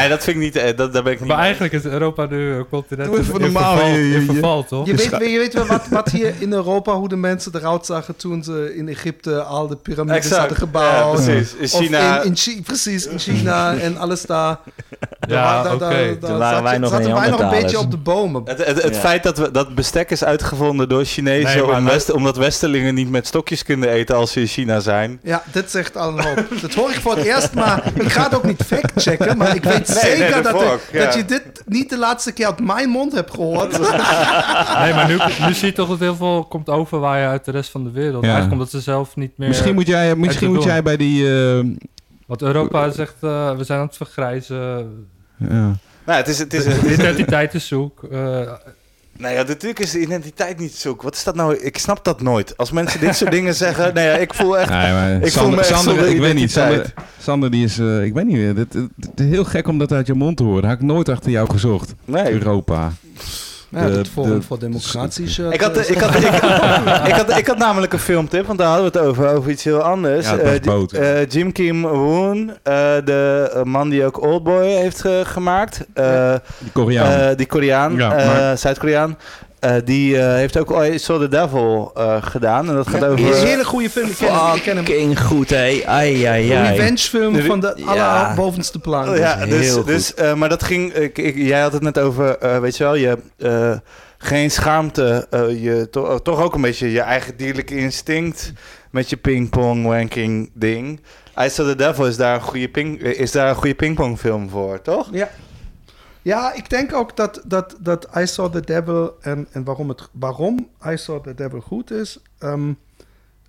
nee, dat vind ik niet... eh, Dat, daar ben ik niet Maar mee. eigenlijk is Europa nu een continent Doe even in, normaal, verval, je- je- in je- verval, toch? Je weet, je weet wel wat, wat hier in Europa, hoe de mensen eruit zagen toen ze in Egypte al de piramides Exact. hadden gebouwd. Ja, precies. In Of China... in, in Chi- precies, in China en alles daar. *laughs* Ja, Daar- oké. Toen waren zat wij je- nog zaten wij nog een Neandertalers. beetje op de bomen. Het, het, het Ja. feit dat, we, dat bestek is uitgevonden door Chinezen... Nee, maar om dat- West- omdat Westerlingen niet met stokjes kunnen eten als ze in China zijn. Ja, dit zegt al een hoop. Dat hoor ik voor het eerst, maar ik ga het ook niet fact-checken. Maar ik weet Nee, zeker nee, dat, ja. dat je dit niet de laatste keer uit mijn mond hebt gehoord. *laughs* Nee, maar nu, nu zie je toch dat heel veel komt overwaaien uit de rest van de wereld. Ja. Eigenlijk omdat ze zelf niet meer... Misschien moet jij, misschien moet jij bij die... eh, Want Europa zegt, eh, we zijn aan het vergrijzen. ja. Nou, het is... Het is De identiteit is zoek. eh, Nou ja, natuurlijk is de identiteit niet zoek. Wat is dat nou? Ik snap dat nooit. Als mensen dit soort dingen zeggen... Nee, ja, ik voel echt... Nee, Ik voel me echt Sander, ik weet niet. Sander. Sander die is, eh, ik weet niet meer. Het, heel gek om dat uit je mond te horen. Had ik nooit achter jou gezocht. Nee. Europa. Ja, De- het Forum de- voor Democratie shirt. Ik had, eh, ik, had, *laughs* ik, ik, had, ik had namelijk een filmtip, want daar hadden we het over, over iets heel anders. Ja, Eh, boot. eh, Jim Kim Woon, eh, de eh, man die ook Oldboy heeft ge- gemaakt. eh, Die Koreaan. eh, die Koreaan, Ja, eh, Zuid-Koreaan. Eh, die eh, heeft ook I Saw the Devil eh, gedaan. En dat gaat ja, over... is een hele goede film. Ik ken hem. Ik ken hem. Fucking goed, hé. Ai, ai, Een ai. revenge film De- van de Ja. allerbovenste plank. Oh, ja, dus, heel dus, eh, maar dat ging. Ik, ik- jij had het net over, eh, weet je wel, je eh, geen schaamte, eh, je to- toch ook een beetje je eigen dierlijke instinct met je pingpong wanking ding. I Saw the Devil is daar een goede ping, is daar een goede pingpongfilm voor, toch? Ja. Ja, ik denk ook dat, dat, dat I Saw the Devil en, en waarom, het, waarom I Saw the Devil goed is, ehm,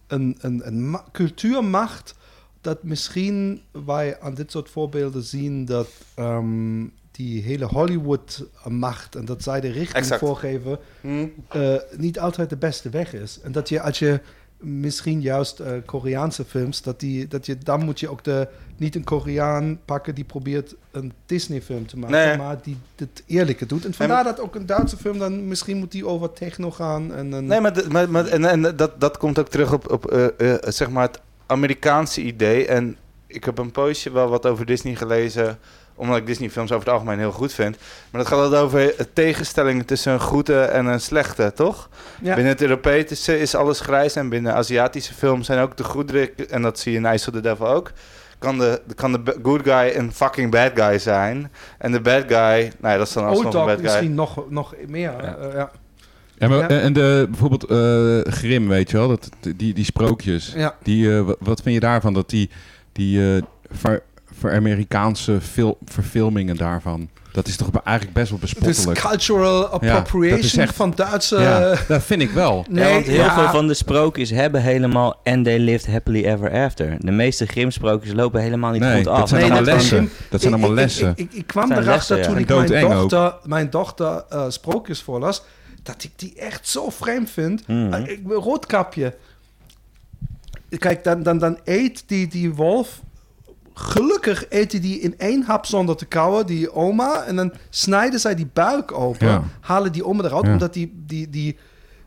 een, een, een ma- cultuurmacht dat misschien wij aan dit soort voorbeelden zien dat ehm, die hele Hollywood-macht en dat zij de richting Exact. voorgeven, Hm? eh, niet altijd de beste weg is. En dat je als je misschien juist eh, Koreaanse films, dat, die, dat je, dan moet je ook de, niet een Koreaan pakken die probeert een Disney-film te maken, Nee. maar die het eerlijke doet. En vandaar dat ook een Duitse film dan misschien moet die over techno gaan. En Nee, maar, de- maar, maar en, en dat, dat komt ook terug op, op eh, eh, zeg maar het Amerikaanse idee. En ik heb een poosje wel wat over Disney gelezen, omdat ik Disney-films over het algemeen heel goed vind. Maar dat gaat altijd over eh, tegenstellingen tussen een goede en een slechte, toch? ja. Binnen het Europese is alles grijs en binnen Aziatische films zijn ook de goederen, en dat zie je in Ice of the Devil ook, kan de, kan de good guy een fucking bad guy zijn. En de bad guy, nou ja, dat is dan alsnog een bad guy. misschien nog, nog meer. Ja. eh, ja. Ja, maar, Ja. En de, bijvoorbeeld eh Grim, weet je wel, dat, die, die sprookjes. Ja. Die, eh, wa- wat vind je daarvan? Dat die, die eh, ver, ver Amerikaanse fil- verfilmingen daarvan, dat is toch eigenlijk best wel bespottelijk. cultural dat appropriation is echt- van Duitse... ja, dat vind ik wel. Nee, ja, want heel ja. veel van de sprookjes hebben helemaal And They Lived Happily Ever After. De meeste Grimm-sprookjes lopen helemaal niet Nee, goed dat af. zijn Nee, allemaal dat lessen. Dat zijn allemaal ik- lessen. Ik, ik, ik kwam zijn erachter lessen, toen ik mijn dochter, mijn dochter eh, sprookjes voorlas, dat ik die echt zo vreemd vind. Mhm. Eh, ik, roodkapje. Kijk, dan, dan, dan eet die, die wolf... Gelukkig eet hij die in één hap zonder te kauwen, die oma. En dan snijden zij die buik open. Ja. Halen die oma eruit, Ja. omdat die, die, die,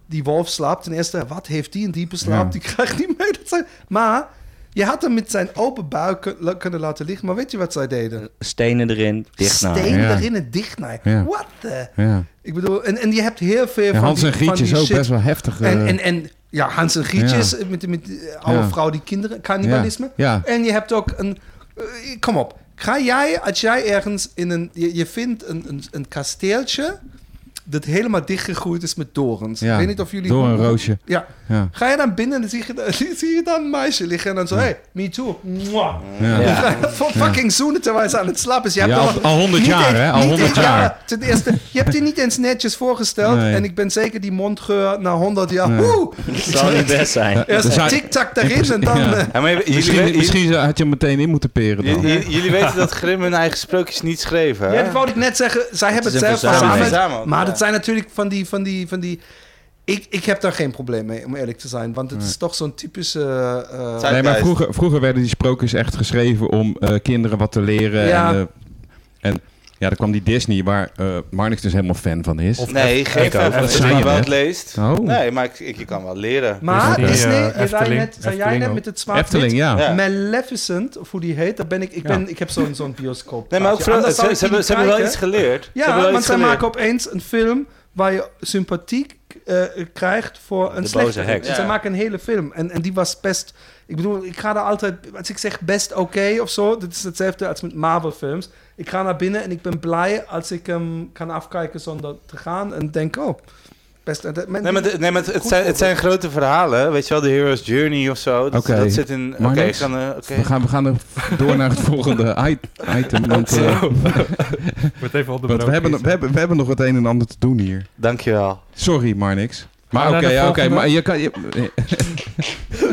die wolf slaapt. Ten eerste, wat heeft die een diepe slaap? Ja. Die krijgt niet mee. Dat zijn, maar je had hem met zijn open buik kun- kunnen laten liggen. Maar weet je wat zij deden? Stenen erin, dicht naar. Steen Ja. erin en dicht naar. Ja. What the? Ja. Ik bedoel, en, en je hebt heel veel En van Hans die, en die ook shit. best wel heftig. eh, En, en, en ja, Hans en Grietjes Ja. met, met de oude Ja. vrouw die kinderen, cannibalisme. Ja. En je hebt ook een... eh, kom op. Ga jij, als jij ergens in een... Je, je vindt een, een, een kasteeltje dat helemaal dichtgegroeid is met dorens. Ja, Ik weet niet of jullie... door een roosje. Ja. Ja. Ga je dan binnen en dan zie je, dan- *laughs* zie je dan een meisje liggen en dan zo... Hey, me too. Mwah. Ja. *laughs* Ja. Voor fucking zoenen terwijl ze aan het slapen is. Je hebt Ja, al- al 100 niet jaar, hè? Al niet 100 eens- jaar. ja, ten eerste, je hebt die niet eens netjes voorgesteld. Nee. En ik ben zeker die mondgeur na 100 jaar... Nee. Woe! Dat zal niet best zijn. Eerst Er tik-tak daarin en dan... Ja. eh, Ja, maar jullie, Misschien, misschien had je hem meteen in moeten peren jullie, dan. jullie- jullie weten dat Grimm hun eigen sprookjes niet schreven, hè? Ja, dat wou ik net zeggen. Zij hebben het zelf verzameld. Verzameld, Maar. Dat zijn natuurlijk van die, van die, van die Ik, ik heb daar geen probleem mee, om eerlijk te zijn. Want het is toch zo'n typische... eh, Tijd- Nee, maar vroeger, vroeger werden die sprookjes echt geschreven om eh, kinderen wat te leren. Ja. En, eh, en ja, dan kwam die Disney, waar eh Marnix dus helemaal fan van is. Of Nee, F- geen F- fan van maar wel het leest. Oh. Nee, maar ik, ik, je kan wel leren. maar Disney, Disney, eh, je zei Efteling, net, zei jij net met het zwart Efteling, ja. Ja. Maleficent, of hoe die heet, daar ben ik, ik, ben, ik heb zo'n zo'n bioscoop. Nee, maar ook ze, ze hebben, ze hebben wel iets geleerd. ze hebben Ja, want iets zij maken opeens een film waar je sympathiek eh, krijgt voor een slechte heks. Ja. maken een hele film. En, en die was best... Ik bedoel, ik ga daar altijd... Als ik zeg best oké of zo, dat is hetzelfde als met Marvel films. Ik ga naar binnen en ik ben blij als ik hem kan afkijken zonder te gaan. En denk, oh, best... men- Nee, maar, de- nee, maar het, zijn, het zijn grote verhalen. Weet je wel, de Hero's Journey of zo. Dat, zit in... Oké, Maar niks. eh, oké. We, gaan, we gaan er door naar het volgende item. *laughs* Want, *laughs* Wordt even op de want we, hebben, we, hebben, we hebben nog het een en ander te doen hier. Dankjewel. Sorry, Marnix. Maar Gaan we oké, oké. maar je kan... Je, *laughs*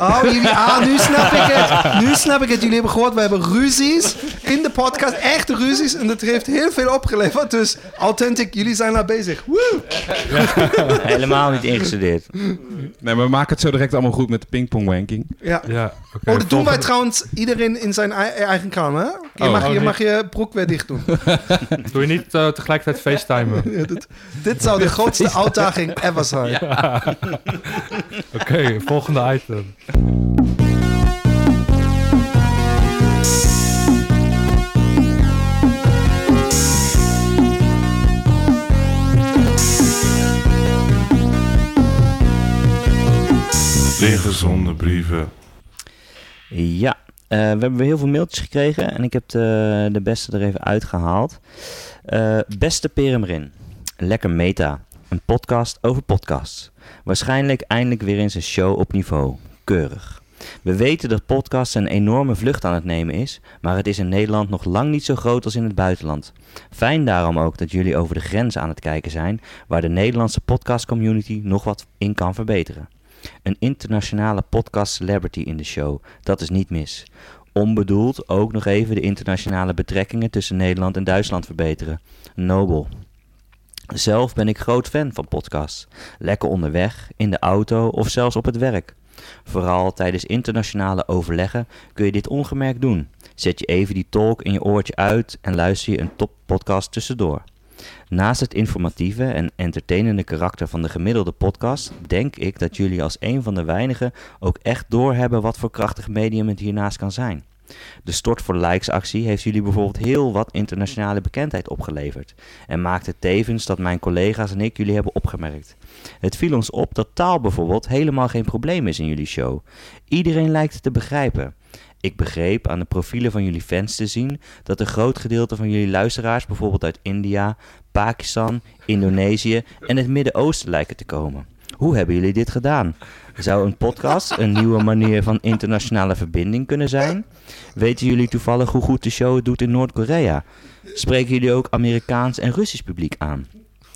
Oh, jullie, ah, nu snap ik het. Nu snap ik het. Jullie hebben gehoord, we hebben ruzies in de podcast. Echte ruzies. En dat heeft heel veel opgeleverd. Dus authentic, jullie zijn daar bezig. Woe! *laughs* Helemaal niet ingestudeerd. nee, maar we maken het zo direct allemaal goed met de pingpongwanking. Ja. Ja, oké. Oh, dat doen wij trouwens iedereen in zijn ei- eigen kamer. hè? Je, Oh. mag, Oh, je mag je broek weer dicht doen. *laughs* Doe je niet eh, tegelijkertijd *laughs* facetimen? Ja, dit, dit zou de grootste uitdaging ever zijn. Oké, volgende item. Liggen zonder brieven. Ja, eh, we hebben weer heel veel mailtjes gekregen en ik heb de, de beste er even uitgehaald. Eh, beste Peremerin, lekker meta. Een podcast over podcasts. Waarschijnlijk eindelijk weer eens een show op niveau. Keurig. We weten dat podcasts een enorme vlucht aan het nemen is, maar het is in Nederland nog lang niet zo groot als in het buitenland. Fijn daarom ook dat jullie over de grens aan het kijken zijn, waar de Nederlandse podcastcommunity nog wat in kan verbeteren. Een internationale podcast celebrity in de show, dat is niet mis. Onbedoeld ook nog even de internationale betrekkingen tussen Nederland en Duitsland verbeteren. Nobel. Zelf ben ik groot fan van podcasts. Lekker onderweg, in de auto of zelfs op het werk. Vooral tijdens internationale overleggen kun je dit ongemerkt doen. Zet je even die talk in je oortje uit en luister je een toppodcast tussendoor. Naast het informatieve en entertainende karakter van de gemiddelde podcast, denk ik dat jullie als een van de weinigen ook echt doorhebben wat voor krachtig medium het hiernaast kan zijn. De Stort voor Likes actie heeft jullie bijvoorbeeld heel wat internationale bekendheid opgeleverd en maakte tevens dat mijn collega's en ik jullie hebben opgemerkt. Het viel ons op dat taal bijvoorbeeld helemaal geen probleem is in jullie show. Iedereen lijkt het te begrijpen. Ik begreep aan de profielen van jullie fans te zien dat een groot gedeelte van jullie luisteraars bijvoorbeeld uit India, Pakistan, Indonesië en het Midden-Oosten lijken te komen. Hoe hebben jullie dit gedaan? Zou een podcast een nieuwe manier van internationale verbinding kunnen zijn? Weten jullie toevallig hoe goed de show het doet in Noord-Korea? Spreken jullie ook Amerikaans en Russisch publiek aan?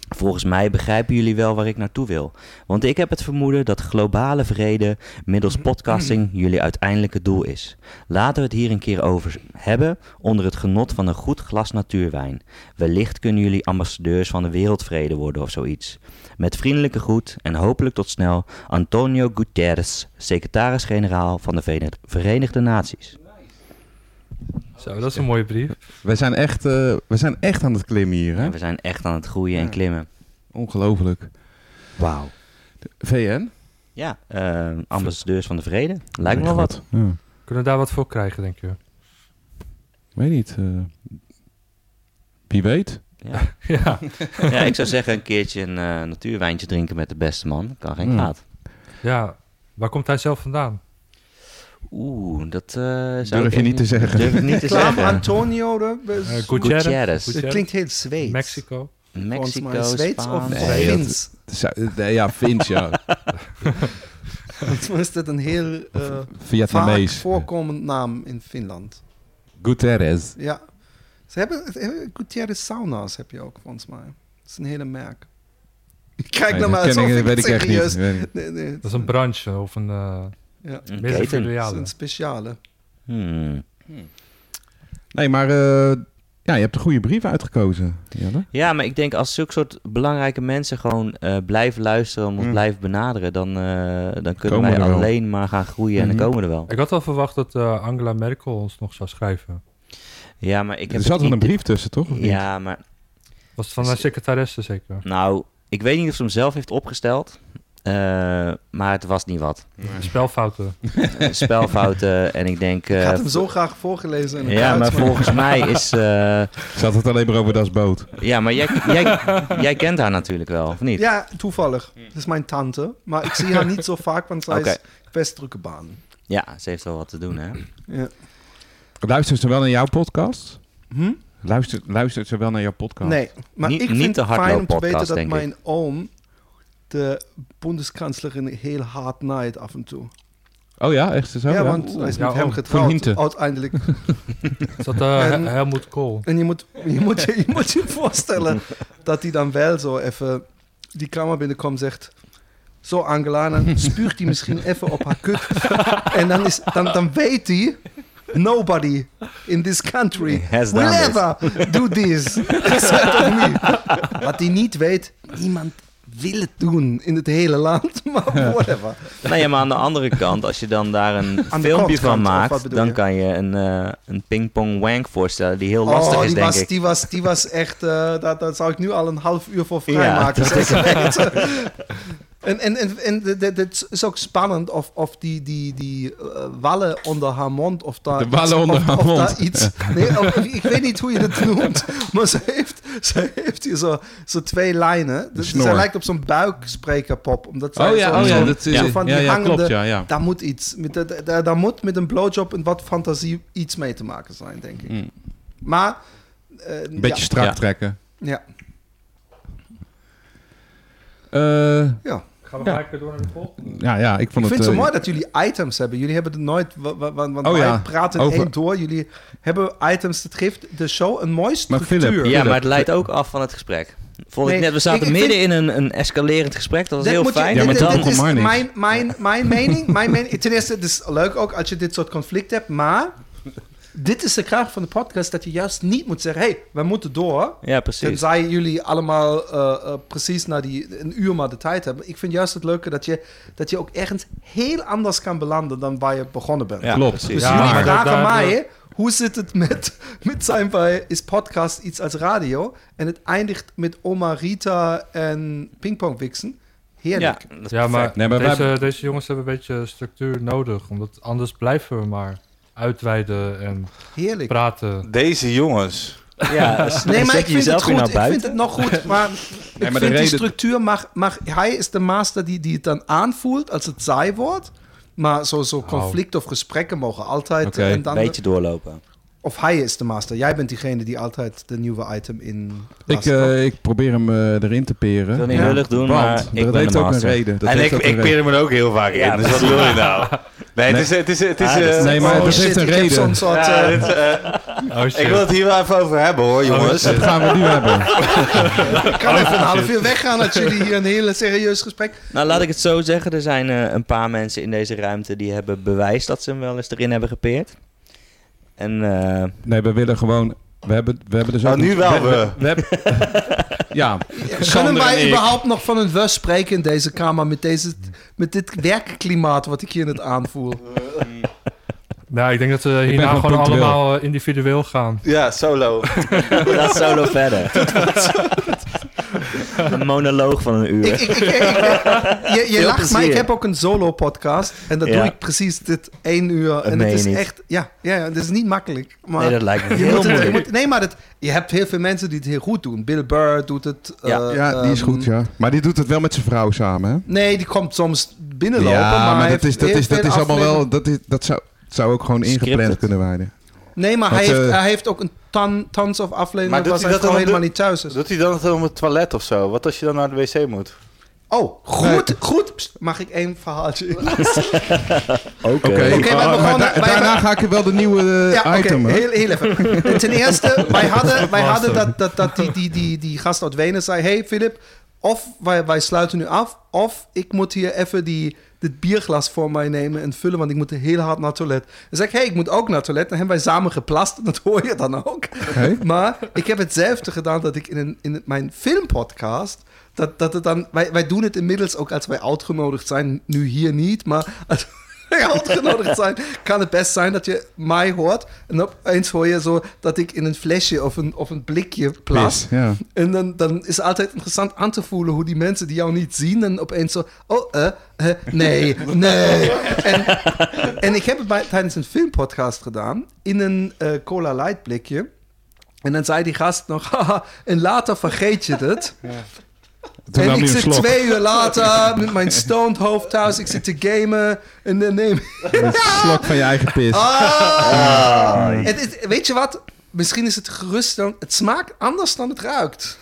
Volgens mij begrijpen jullie wel waar ik naartoe wil. Want ik heb het vermoeden dat globale vrede middels podcasting jullie uiteindelijke doel is. Laten we het hier een keer over hebben onder het genot van een goed glas natuurwijn. Wellicht kunnen jullie ambassadeurs van de wereldvrede worden of zoiets. Met vriendelijke groet en hopelijk tot snel Antonio Guterres, secretaris-generaal van de Verenigde- Naties. Zo, dat is een mooie brief. We zijn echt, eh, we zijn echt aan het klimmen hier, hè? We zijn echt aan het groeien en klimmen. Ongelooflijk. Wauw. VN? Ja, eh, ambassadeurs van de vrede. Lijkt me wel wat. Ja. Kunnen we daar wat voor krijgen, denk je? Weet niet. eh, wie weet. Ja. *laughs* Ja. ja, ik zou zeggen een keertje een eh, natuurwijntje drinken met de beste man. Kan geen Hmm. kwaad. ja. Waar komt hij zelf vandaan? Oeh, dat eh, zou Durf ik je niet te zeggen. Durf ik niet te Klaam zeggen. Antonio. de- Eh, Gutierrez. Gutierrez. klinkt heel Zweeds. Mexico. Mexico, Zweeds of, Nee, Fins. Ja, Fins, ja. *laughs* Volgens mij is dat een heel eh, vaak voorkomend naam in Finland. Guterres. Ja. Ze hebben, ze hebben Gutierrez Sauna's heb je ook, volgens mij. Dat is een hele merk. Kijk Nee, nou maar, alsof ik- weet ik echt niet. Nee, nee, Dat is een branche of een... eh ja. Een is een speciale. Hmm. Nee, maar eh, Ja, je hebt een goede brief uitgekozen. Ja, maar ik denk als zulke soort belangrijke mensen gewoon eh, blijven luisteren en ons Mm. blijven benaderen, dan, eh, dan kunnen Komen wij wel. alleen maar gaan groeien en Mhm. dan komen we er wel. Ik had wel verwacht dat eh, Angela Merkel ons nog zou schrijven. Ja, maar ik heb er zat het wel een brief tussen, toch? Of niet? Ja, maar Was het van de secretaresse zeker? nou, ik weet niet of ze hem zelf heeft opgesteld, eh, maar het was niet wat. Spelfouten. Eh, *laughs* Spelfouten en ik denk... Ik eh, had hem zo graag voorgelezen. in een ja, maar volgens mij is... eh, Ze had het alleen maar over das boot. ja, maar jij, jij, jij kent haar natuurlijk wel, of niet? Ja, toevallig. Dat is mijn tante. Maar ik zie haar niet zo vaak, want zij Oké. is best drukke baan. Ja, ze heeft wel wat te doen, hè? Ja. Luistert ze wel naar jouw podcast? Hm? Luistert, luistert ze wel naar jouw podcast? Nee, maar Niet- ik niet vind de het fijn om te weten dat denk ik. mijn oom de bondskanslerin heel hard naait af en toe. Oh ja, echt zo? ja, ja? want hij is Ja, met hem oom. Van getrouwd uiteindelijk. *laughs* Is dat eh, En- Hel- Helmut Kool? En je moet je, moet je, je, moet je *laughs* voorstellen dat hij dan wel zo even die kamer binnenkomt en zegt... Zo Angela, dan spuurt hij misschien even op haar kut. *laughs* En dan, is, dan, dan weet hij... Nobody in this country Has will this. ever *laughs* do this. Except of me. Wat hij niet weet, niemand wil het doen in het hele land. *laughs* Maar whatever. Nee, ja, maar aan de andere kant, als je dan daar een Aan filmpje van maakt, dan je? kan je een, eh een ping-pong wank voorstellen die heel lastig oh, is, die denk was, ik. Die was, die was echt, eh daar, zou ik nu al een half uur voor Ja, vrijmaken. echt. *laughs* En, en, en, en het is ook spannend of, of die, die, die eh, wallen onder haar mond... Of daar De wallen onder of, haar of mond. Daar iets, nee, of- ik weet niet hoe je het noemt, *laughs* maar ze heeft, ze heeft hier zo, zo twee lijnen. Dus zij lijkt op zo'n buiksprekerpop. Omdat zij Oh ja, zo, oh ja, zo- dat is, zo van die ja, ja, hangende... klopt, ja, ja. Daar moet iets, met, de- daar moet met een blowjob en wat fantasie iets mee te maken zijn, denk ik. Mm. Maar... eh, Een beetje strak Ja. trekken. ja. Gaan we Ja. gelijk door naar de volgende? ja, ja, ik Ik vond vind het... het zo eh, mooi dat jullie items hebben. Jullie hebben het nooit... wa- wa- wa- Want Oh wij ja, praten over- één door. Jullie hebben items. Dat geeft de show een mooie Maar structuur. Philip, Ja, maar het leidt ook af van het gesprek. Vond ik Nee, net, we zaten ik- ik midden vind- in een, een escalerend gesprek, dat was heel je- fijn. Ja, maar dan is maar mijn, mijn, mijn mening. Mijn mening. Ten eerste, het is leuk ook als je dit soort conflict hebt. Maar dit is de kracht van de podcast. Dat je juist niet moet zeggen... hey, we moeten door. Ja, precies. Tenzij jullie allemaal eh, eh, precies na die een uur maar de tijd hebben. Ik vind juist het leuke dat je, dat je ook ergens heel anders kan belanden dan waar je begonnen bent. Ja, Klopt. precies. Dus Ja, jullie maar vragen mij, hoe zit het met, met zijn bij Is Podcast iets als radio? En het eindigt met Oma Rita en pingpong wixen. ja, Heerlijk. Ja, maar, perfect. Nee, maar wij- deze, deze jongens hebben een beetje structuur nodig. Omdat anders blijven we maar uitweiden en Heerlijk. praten. Deze jongens. Ja, *laughs* Nee, maar ik vind het goed. naar Ik vind het nog goed. *laughs* Maar ik maar de vind die structuur mag, mag... Hij is de master die, die het dan aanvoelt als het saai wordt. Maar zo, zo conflict of gesprekken mogen altijd... Oké, en Een dan, beetje doorlopen. Of hij is de master. Jij bent diegene die altijd de nieuwe item in... Ik, eh, ik probeer hem eh, erin te peren. Ik wil niet Ja. lullig doen, Want maar dat ik ben heeft de ook een master. reden. Dat en ik, ik peer hem er ook heel vaak in. Ja, dus wat wil je nou? Nee, het is, het is, het is, Ah, dat eh, Nee, maar oh er heeft een reden. soort... ja, dit, eh, Oh ik wil het hier wel even over hebben hoor, jongens. Dat gaan we nu hebben. Ik kan even een half uur weggaan als jullie hier een hele serieus gesprek... Nou, laat ik het zo zeggen. Er zijn eh, een paar mensen in deze ruimte die hebben bewijs dat ze hem wel eens erin hebben gepeerd. En eh, Nee, we willen gewoon... We hebben, we hebben dus Nou, ook nu een- wel, we. we. we hebben- *laughs* ja, Kunnen wij überhaupt nog van een we spreken in deze kamer met, deze, met dit werkklimaat wat ik hier net aanvoel? *laughs* Nou, ik denk dat we hierna gewoon punctueel. allemaal eh, individueel gaan. Ja, solo. *laughs* we gaan solo verder. Een monoloog van een uur. Ik, ik, ik, ik- je je lacht, maar ik heb ook een solo-podcast. En dat Ja. doe ik precies dit één uur. En het is niet. echt... Ja, ja, ja, het is niet makkelijk. Maar nee, dat lijkt me je heel moeilijk. moet, nee, maar dat, je hebt heel veel mensen die het heel goed doen. Bill Burr doet het. Ja. eh, ja, die is ehm, goed, ja. Maar die doet het wel met zijn vrouw samen, hè? Nee, die komt soms binnenlopen. ja, maar, maar, dat is, dat is, dat is allemaal wel... Dat, is, dat zou, zou ook gewoon ingepland Scripted. kunnen worden. Nee, maar hij Want, heeft, eh, hij heeft ook een ton, tons of afleveringen Maar doet waar hij dat helemaal niet thuis is. Doet hij dan het om het toilet of zo? Wat als je dan naar de wc moet? Oh, goed, goed. Pst, mag ik één verhaaltje? *laughs* Oké. Oké, daarna ga ik wel de nieuwe eh, Ja, oké, item. heel, heel even. Ten eerste, wij hadden, wij hadden dat, dat, dat die, die, die, die gast uit Wenen zei... Hey Philip, of wij, wij sluiten nu af, of ik moet hier even die, dit bierglas voor mij nemen en vullen, want ik moet heel hard naar het toilet. Dan zeg ik, hé, hey, ik moet ook naar het toilet. Dan hebben wij samen geplast, *laughs* dat hoor je dan ook. Maar ik heb hetzelfde gedaan dat ik in, een, in mijn filmpodcast. Dat, dat het dan, wij, wij doen het inmiddels ook als wij uitgenodigd zijn. Nu hier niet, maar als *laughs* uitgenodigd *laughs* zijn, kan het best zijn dat je mij hoort. En opeens hoor je zo dat ik in een flesje of een, of een blikje ja. En dan, dan is het altijd interessant aan te voelen hoe die mensen die jou niet zien, dan opeens zo, oh, eh, eh, nee, *laughs* nee. En, en ik heb het bij, tijdens een filmpodcast gedaan, in een eh, Cola Light blikje. En dan zei die gast nog, en later vergeet je het. Toen en ik zit slok. twee uur later met mijn stoned hoofd thuis, ik zit te gamen en dan neem Een *laughs* slok van je eigen pis. Ah. Het, het- weet je wat? Misschien is het gerust dan. Het smaakt anders dan het ruikt.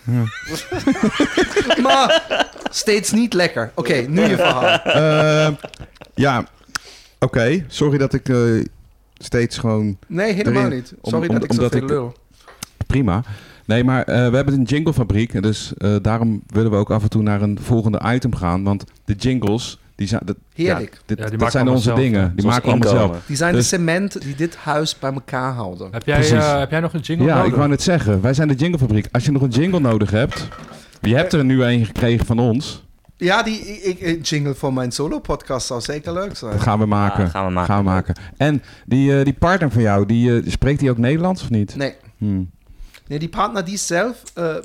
maar steeds niet lekker. Oké, nu je verhaal. Eh, ja, oké. Sorry dat ik eh, steeds gewoon... Nee, helemaal Erin. niet. Sorry om- dat ik omdat zoveel ik- lul. Prima. Nee, maar eh, we hebben een jinglefabriek. Dus eh, daarom willen we ook af en toe naar een volgende item gaan. Want de jingles, die zijn... Dat, Heerlijk. Ja, dit- Ja, die dat maken zijn onze zelf, dingen. Die maken we allemaal zelf. Die zijn Dus- de cement die dit huis bij elkaar houden. Heb jij, eh, heb jij nog een jingle Ja, nodig? ik wou net zeggen. Wij zijn de jinglefabriek. Als je nog een jingle nodig hebt... Je hebt er nu een gekregen van ons. Ja, die ik, ik- jingle voor mijn solo-podcast zou zeker leuk zijn. Dat gaan we maken. Ja, gaan we maken. maken. En die, eh, die partner van jou, die, spreekt die ook Nederlands of niet? Nee. Hmm. Nee, die partner die zelf eh,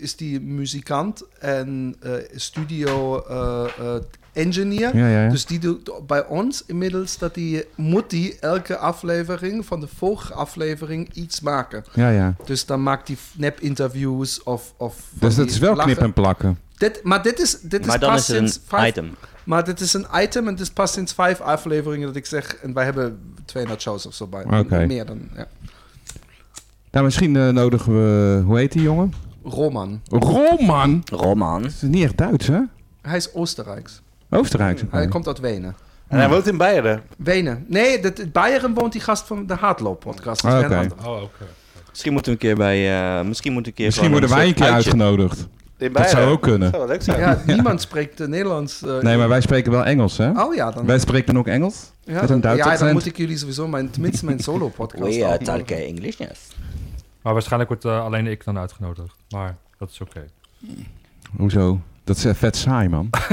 is die muzikant en eh, studio eh, engineer. Ja, ja, ja. Dus die doet bij ons inmiddels dat die moet die elke aflevering van de vorige aflevering iets maken. ja, ja. Dus dan maakt hij nep interviews of of Dus dat die is wel lachen. knip en plakken. Dit, maar dit is dit Maar is dan pas is het een sinds vijf, item. Maar dit is een item en het is pas sinds vijf afleveringen dat ik zeg en wij hebben 200 shows of zo bij. Oké. Meer dan ja. Nou, misschien eh, nodigen we... Hoe heet die jongen? Roman. Roman! Roman. Dat is niet echt Duits, hè? Hij is Oostenrijks. Oostenrijks. Hij komt uit Wenen. En hij woont in Beieren. Wenen. Nee, dat, in Beieren woont die gast van de Hardloop podcast. Dat is Ah, oké. ander. Oh, oké. Misschien moeten we een keer bij... eh, misschien moeten we een keer Misschien worden wij een keer uitje- uitgenodigd. In Dat zou ook kunnen. zou wel leuk zijn. Ja, niemand spreekt eh, Nederlands. Nee, maar wij spreken wel Engels, hè? Oh ja, dan, Wij spreken ook Engels. ja, met een dan, Duits ja, dan accent. moet ik jullie sowieso mijn, tenminste mijn solo-podcast We uh, uitnodigen. talk English, yes. Maar waarschijnlijk wordt eh, alleen ik dan uitgenodigd. Maar dat is oké. Hoezo? Dat is eh, vet saai, man. *laughs* Gaan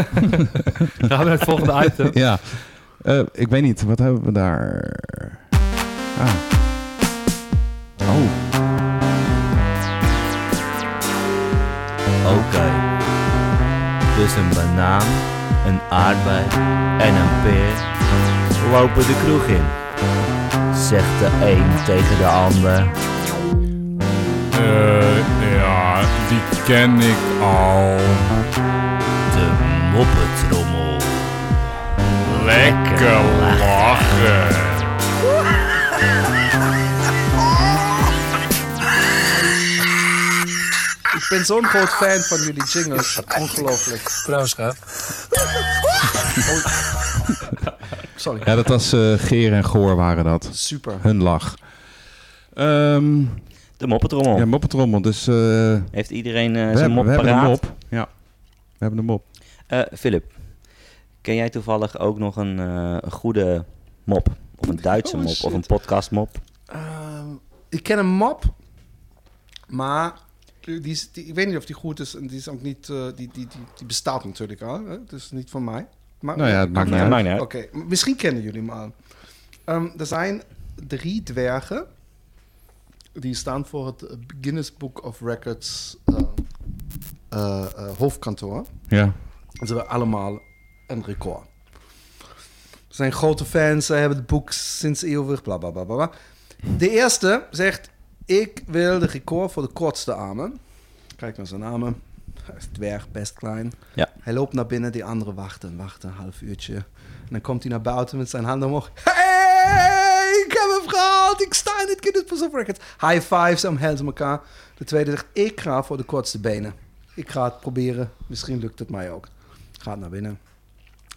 we naar het volgende item. *laughs* ja. Eh, ik weet niet, wat hebben we daar? Ah. Oh. Oké. Dus een banaan, een aardbei en een peer lopen de kroeg in. Zegt de een tegen de ander. Eh, ja, die ken ik al. De moppetrommel. Lekker lachen. Ik ben zo'n groot fan van jullie jingles. Ongelooflijk. Trouwens, schat. Sorry. Ja, dat was eh, Geer en Goor waren dat. Super. Hun lach. Ehm De moppetrommel. ja, moppetrommel. Dus eh, Heeft iedereen eh, zijn hebben, mop we hebben een paraat? mop. Ja, we hebben een mop. Eh, Philip, ken jij toevallig ook nog een, eh, een goede mop? Of een Duitse Oh, mop? shit. Of een podcastmop? Ehm, ik ken een mop, maar die is, die, ik weet niet of die goed is. En die is ook niet, die, die, die, die bestaat natuurlijk al. Hè? Dus niet van mij. Maar, Nou ja, het maakt niet uit. Oké, misschien kennen jullie hem al. Ehm, er zijn drie dwergen. Die staan voor het Guinness Book of Records eh, eh, eh, hoofdkantoor. Ja. Ze hebben allemaal een record. Ze zijn grote fans, ze hebben het boek sinds eeuwig, bla bla bla bla. De eerste zegt, ik wil de record voor de kortste armen. Kijk naar zijn armen. Hij is dwerg, best klein. Ja. Hij loopt naar binnen, die andere wachten, wachten een half uurtje. En dan komt hij naar buiten met zijn handen omhoog. Hey, gehaald, ik sta in het Guinness of Records. High five, ze omhelzen elkaar. De tweede zegt, ik ga voor de kortste benen. Ik ga het proberen, misschien lukt het mij ook. Gaat naar binnen.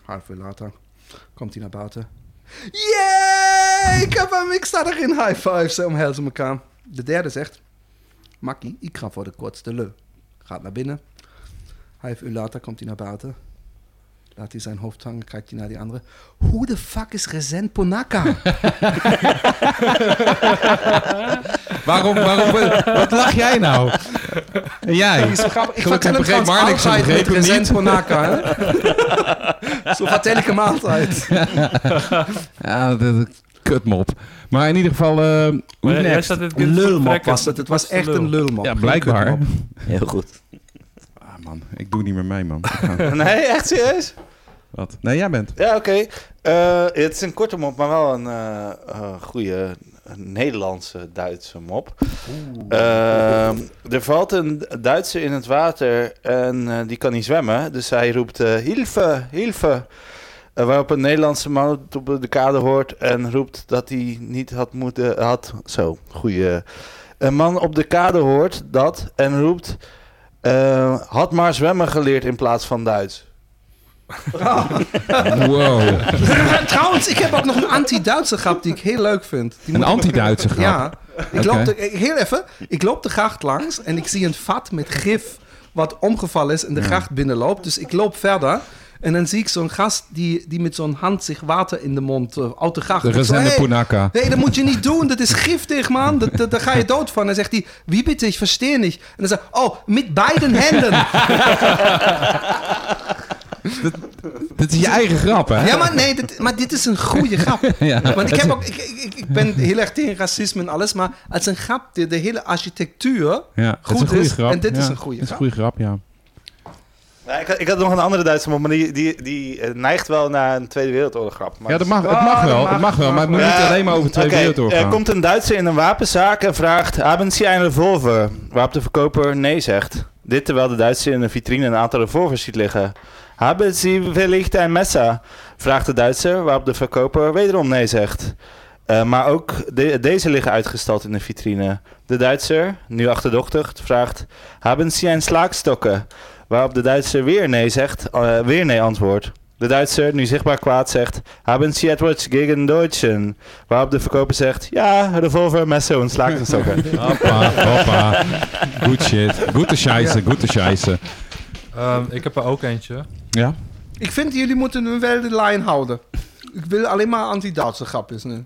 Half uur later komt hij naar buiten. Yay! Ik heb hem, ik sta erin. High five, ze omhelzen elkaar. De derde zegt, Makkie, ik ga voor de kortste leu. Gaat naar binnen. Half uur later komt hij naar buiten. Laat hij zijn hoofd hangen, kijkt hij naar die andere. Who the fuck is Resent Ponaka? *laughs* Waarom, waarom, wat lach jij nou? En jij? Is grappig. Ik vertel hem hem, altijd met niet. Ponaka. Hè? *laughs* zo vertel ik hem altijd. *laughs* Ja, dat kutmop. Maar in ieder geval, eh Maar hoe next? Een lulmop was het. Het was echt een lulmop. Ja, blijkbaar. Heel goed. Man, ik doe niet meer mee, man. *laughs* Nee, echt serieus? Wat? Nee, jij bent. Ja, oké. Eh, het is een korte mop, maar wel een eh eh, goede Nederlandse Duitse mop. Ehm, er valt een Duitser in het water en eh, die kan niet zwemmen. Dus hij roept eh Hilfe, Hilfe. Waarop een Nederlandse man op de kade hoort en roept dat hij niet had moeten... Had, zo, goeie. Een man op de kade hoort dat en roept... eh, had maar zwemmen geleerd in plaats van Duits. *laughs* Wow. *laughs* Trouwens, ik heb ook nog een anti-Duitse grap die ik heel leuk vind. Die Een anti-Duitse grap. Ja. Ik Oké. loop de, ik- heel even. Ik loop de gracht langs en ik zie een vat met gif wat omgevallen is en de gracht binnenloopt. Dus ik loop verder. En dan zie ik zo'n gast die, die met zo'n hand zich water in de mond uh, de gracht. De Ik zo, Rezende hey, Punaka. Nee, dat moet je niet doen. Dat is giftig, man. Dat, dat, daar ga je dood van. Dan zegt hij, wie bitte, ik verstehe niet. En dan zegt oh, met beiden handen. *laughs* Dit is je eigen grap, hè? Ja, maar nee, dit, maar dit is een goede grap. *laughs* Ja. Want ik, heb ook, ik, ik, ik ben heel erg tegen racisme en alles, maar als een grap, de, de hele architectuur Ja, goed is een goede is, grap. en dit is een goede Het is een grap. goede grap, ja. Ja, ik, had- ik had nog een andere Duitse mop, maar die, die, die eh, neigt wel naar een Tweede Wereldoorlog grap. Maar Ja, dat mag, het Ah, mag dat wel. mag, Het mag wel, maar het moet Ja, niet alleen maar over twee Oké, wereldoorlog Er gaan. komt een Duitser in een wapenzaak en vraagt: Hebben Sie een revolver? Waarop de verkoper nee zegt. Dit terwijl de Duitser in een vitrine een aantal revolvers ziet liggen. Hebben Sie wellicht een messer? Vraagt de Duitser, waarop de verkoper wederom nee zegt. Eh, maar ook de- deze liggen uitgestald in de vitrine. De Duitser, nu achterdochtig, vraagt: Hebben Sie een slaagstokken? Waarop de Duitser weer nee zegt, eh, weer nee antwoordt. De Duitser, nu zichtbaar kwaad, zegt: Haben Sie etwas gegen Deutschen? Waarop de verkoper zegt: Ja, revolver, messen en slaagstokken. *laughs* Hoppa, hoppa. Good shit. Goede scheisse, goede scheisse. Ehm, ik heb er ook eentje. Ja? Ik vind, jullie moeten wel de lijn houden. Ik wil alleen maar anti-Duitse grapjes nu.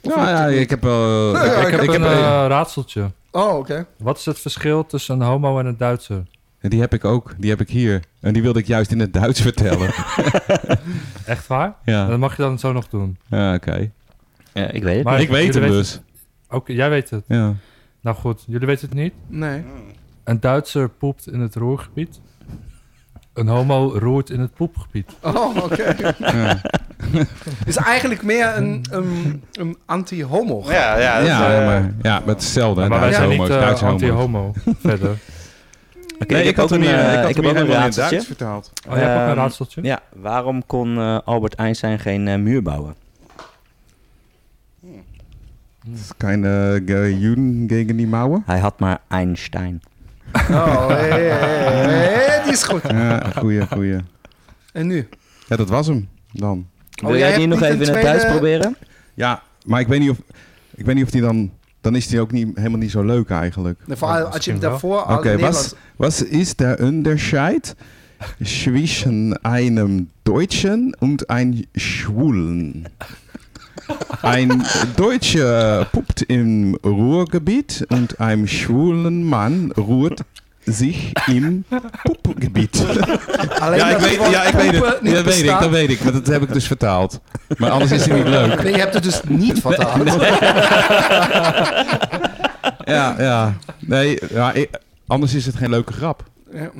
Ja, ja, ik heb. Ja, ik heb ik een heb- eh, raadseltje. Oh, oké. Wat is het verschil tussen een homo en een Duitser? Die heb ik ook. Die heb ik hier. En die wilde ik juist in het Duits vertellen. *laughs* Echt waar? Ja, Dat mag je dan zo nog doen. ja oké. Ja, ik weet het Maar Ik weet hem weten- dus. Oké, jij weet het. Ja. Nou goed, jullie weten het niet. Nee. Een Duitser poept in het roergebied. Een homo roert in het poepgebied. Oh, oké. Ja. *laughs* is eigenlijk meer een, een, een anti-homo. Ja, ja, dat, Ja, eh, maar, ja, maar het is hetzelfde. hè, maar wij Duitse zijn niet homo's, eh, anti-homo. Verder. *laughs* Nee, ik heb ook hem een, eh, ik had ik hem heb ook een raadseltje. vertaald. Oh, jij hebt ook een Ehm, raadseltje? Ja, waarom kon eh, Albert Einstein geen eh, muur bouwen? Het is keine Juden gegen die Mauer. Hij had maar Einstein. Oh, *laughs* die is goed. Ja, goeie, goeie. En nu? Ja, dat was hem dan. Wil jij die nog even in het Duits tweede- proberen? Ja, maar ik weet niet of, ik weet niet of die dan... Dan is die ook niet, helemaal niet zo leuk eigenlijk. Vooral als je misschien daarvoor al Oké, Nederlands... was, was ist der Unterschied zwischen einem Deutschen und einem Schwulen? Ein Deutscher puppt im Ruhrgebiet und ein schwulen Mann ruht sich im Poepgebied. Alleen Ja, ik dat weet, ja, ik weet het. Dat weet ik, dat weet ik. Maar dat heb ik dus vertaald. Maar anders is het niet leuk. Nee, je hebt het dus niet vertaald. *laughs* Ja, ja. Nee, ja, ik- anders is het geen leuke grap. Ja.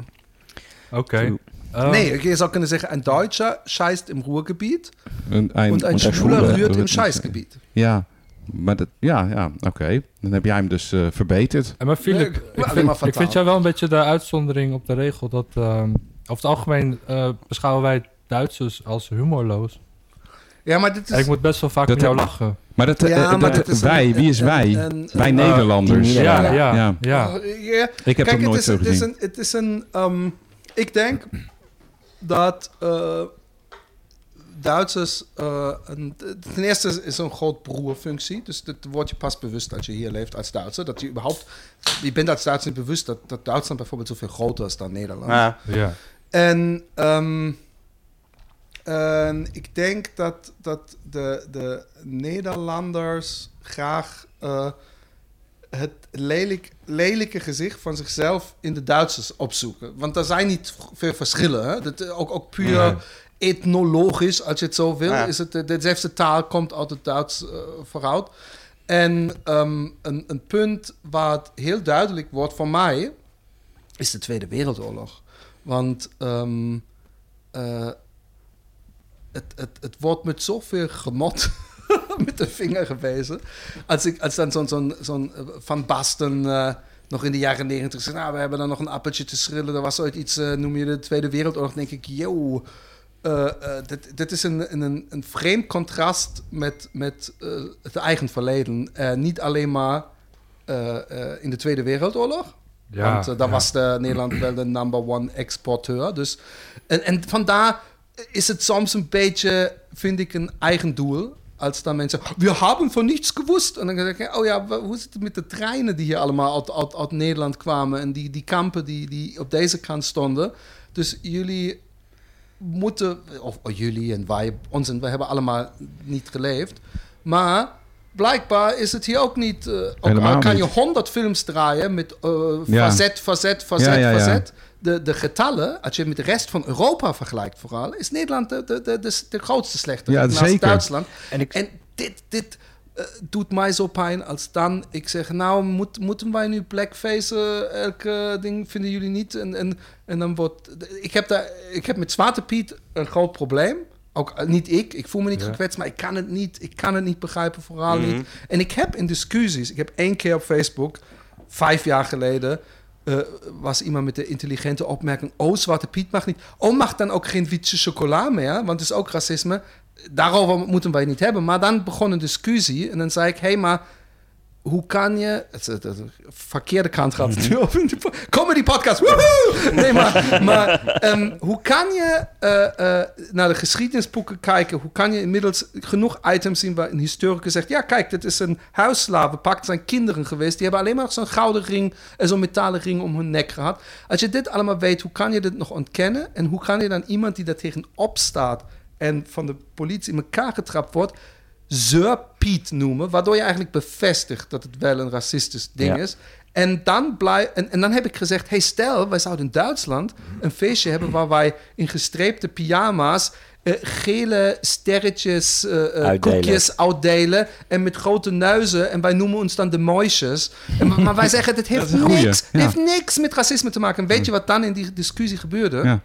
Oké. Eh, Nee, je zou kunnen zeggen, een Deutscher scheißt im Ruhrgebied Een, een, und ein een Schwuler schwule rührt im ruurt- Scheißgebied. Ja, maar dat, ja, ja oké. Dan heb jij hem dus eh, verbeterd. En maar Philip, ik, vind, ik jou wel een beetje de uitzondering op de regel dat ehm, over het algemeen eh, beschouwen wij Duitsers als humorloos. Ja, maar dit En ik is... moet best wel vaak Dat met jou lachen. Maar dat, Ja, eh, maar dat- is een- wij, wie is een- wij? een- wij Nederlanders. Ja, Ja. ja, ja. Ja. Oh. Ik heb Kijk, nooit het is, zo het is gezien. een... Het is een ehm, ik denk dat eh, Duitsers... eh, een, ten eerste is- is een groot broerfunctie. Dus dat word je pas bewust als je hier leeft als Duitser. Dat je überhaupt... Je bent als Duitser niet bewust dat, dat Duitsland bijvoorbeeld zoveel groter is dan Nederland. ja. ja. En ehm, en ik denk dat, dat de, de Nederlanders graag eh, het lelijk, lelijke gezicht van zichzelf in de Duitsers opzoeken. Want er zijn niet veel verschillen. Hè? Dat, ook, ook puur etnologisch, als je het zo wil. Ja. Is het, de- dezelfde taal komt uit het Duits eh, vooruit. En ehm, een, een punt het heel duidelijk wordt voor mij... is de Tweede Wereldoorlog. Want ehm, eh, het, het, het wordt met zoveel gemot *laughs* met de vinger gewezen. Als, ik, als dan zo'n zo'n zo'n, eh, Van Basten eh, nog in de jaren negentig zegt... nou, we hebben dan nog een appeltje te schrillen. Er was ooit iets, eh, noem je de Tweede Wereldoorlog. Denk ik, yo... eh, dit, dit is een, een, een vreemd contrast met, met eh, het eigen verleden. Niet alleen maar in de Tweede Wereldoorlog... Ja, Want daar ja. was de Nederland wel de number one exporteur. Dus, en, en vandaar is het soms een beetje, vind ik, een eigen doel. Als dan mensen, we hebben van niets gewust. En dan denk ik, oh ja, hoe zit het met de treinen die hier allemaal uit, uit, uit Nederland kwamen? En die, die kampen die, die op deze kant stonden. Dus jullie moeten, of, of jullie en wij, ons en wij hebben allemaal niet geleefd. Maar blijkbaar is het hier ook niet. eh, ook kan je honderd films draaien met Ja. facet, facet, facet, Ja, ja, ja. facet. De, de getallen, als je het met de rest van Europa vergelijkt, vooral, is Nederland de, de, de, de, de grootste slechte. Ja, naast zeker. Duitsland. En ik, En dit, dit eh, doet mij zo pijn als dan ik zeg, nou, moet, moeten wij nu blackface elke ding, vinden jullie niet? En, en, en dan wordt... Ik heb, daar, ik heb met Zwarte Piet een groot probleem. Ook eh, niet ik, ik voel me niet Ja. gekwetst, maar ik kan het niet, ik kan het niet begrijpen, vooral Mhm. niet. En ik heb in discussies, ik heb één keer op Facebook, vijf jaar geleden, eh, was iemand met de intelligente opmerking: Oh, Zwarte Piet mag niet. Oh, mag dan ook geen witte chocola meer? Want het is ook racisme. Daarover moeten wij niet hebben. Maar dan begon een discussie. En dan zei ik: Hé, hey, maar hoe kan je. Het, het, het- verkeerde kant gaat het nu op in de po- comedy podcast. Woehoe! Nee, maar, maar ehm, hoe kan je eh, eh, naar de geschiedenisboeken kijken? Hoe kan je inmiddels genoeg items zien waar een historicus zegt: Ja, kijk, dit is een huisslavenpak. Het zijn kinderen geweest. Die hebben alleen maar zo'n gouden ring en zo'n metalen ring om hun nek gehad. Als je dit allemaal weet, hoe kan je dit nog ontkennen? En hoe kan je dan iemand die daar tegenop staat en van de politie in elkaar getrapt wordt, Sir Piet noemen, waardoor je eigenlijk bevestigt dat het wel een racistisch ding Ja. is. En dan, blij, en, en dan heb ik gezegd, hey stel, wij zouden in Duitsland een feestje hebben waar wij in gestreepte pyjama's eh, gele sterretjes, eh, eh, Uitdelen. koekjes uitdelen en met grote neuzen. En wij noemen ons dan de mooisjes. En, maar wij zeggen, dit heeft, *laughs* niks, ja. heeft niks met racisme te maken. En weet je wat dan in die discussie gebeurde? Ja.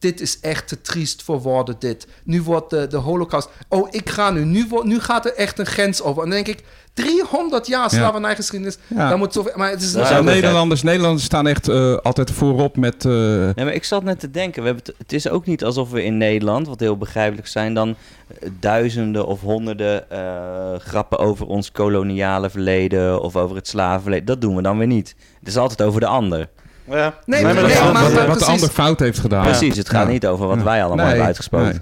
Dit is echt te triest voor woorden, dit. Nu wordt de, de holocaust... Oh, ik ga nu. Nu, wordt, nu gaat er echt een grens over. En dan denk ik, 300 jaar slavernijgeschiedenis. Ja. Dan moet zoveel... Maar het is Ja, Nederlanders, Nederlanders staan echt eh, altijd voorop met... eh, Nee, maar ik zat net te denken, we hebben het, het is ook niet alsof we in Nederland, wat heel begrijpelijk zijn, dan eh, duizenden of honderden eh, grappen over ons koloniale verleden of over het slavenverleden. Dat doen we dan weer niet. Het is altijd over de ander. Ja. Nee, maar maar- dat nee, is wat, maar- wat, maar wat de ander fout heeft gedaan. Precies, het gaat Ja. niet over wat Ja. wij allemaal Nee, hebben uitgesproken.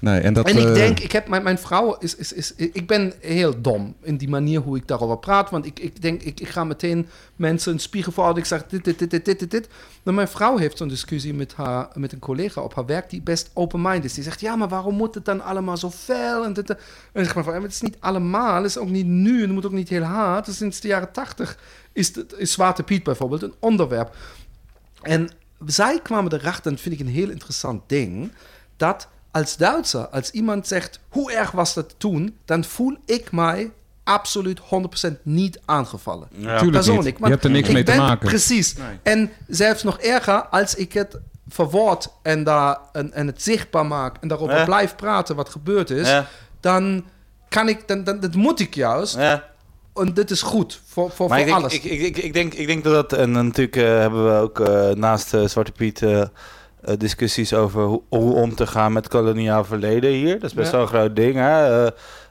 Nee, nee, en dat... En ik eh, denk, ik heb, mijn, mijn vrouw is, is, is... Ik ben heel dom in die manier hoe ik daarover praat. Want ik, ik denk, ik, ik ga meteen mensen een spiegel voorhouden. Ik zeg dit, dit, dit, dit, dit, dit, dit. Maar mijn vrouw heeft zo'n discussie met, haar, met een collega op haar werk... die best open-minded is. Die zegt, ja, maar waarom moet het dan allemaal zo fel? En, dit, en ik zeg maar, van, het is niet allemaal. Het is ook niet nu. En het moet ook niet heel hard. Dus sinds de jaren tachtig is, het- is Zwarte Piet bijvoorbeeld een onderwerp. En zij kwamen erachter, en dat vind ik een heel interessant ding, dat als Duitser, als iemand zegt, hoe erg was dat toen, dan voel ik mij absoluut 100% niet aangevallen. Ja. Tuurlijk Persoonlijk. niet. Je hebt er niks ik mee te maken. Precies. En zelfs nog erger, als ik het verwoord en, daar, en, en het zichtbaar maak en daarover blijf praten wat gebeurd is, dan kan ik, dan, dan, dat moet ik juist. Ja. En dit is goed voor, voor, Maar voor ik denk, alles. ik, ik, ik, ik, denk, ik denk dat dat... En natuurlijk eh, hebben we ook eh, naast eh, Zwarte Piet... discussies over hoe, hoe om te gaan met koloniaal verleden hier. Dat is best Ja. wel een groot ding. Hè?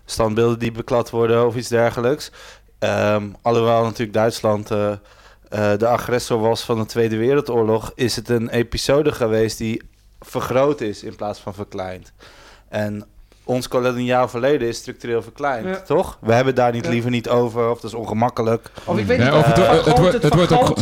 Standbeelden die beklad worden of iets dergelijks. Ehm, alhoewel natuurlijk Duitsland de agressor was van de Tweede Wereldoorlog... is het een episode geweest die vergroot is in plaats van verkleind. En ons koloniaal verleden is structureel verkleind, Ja. toch? We hebben daar niet Ja. liever niet over, of dat is ongemakkelijk. Of ik weet niet, of of het- het, het wordt- het, het wordt ook-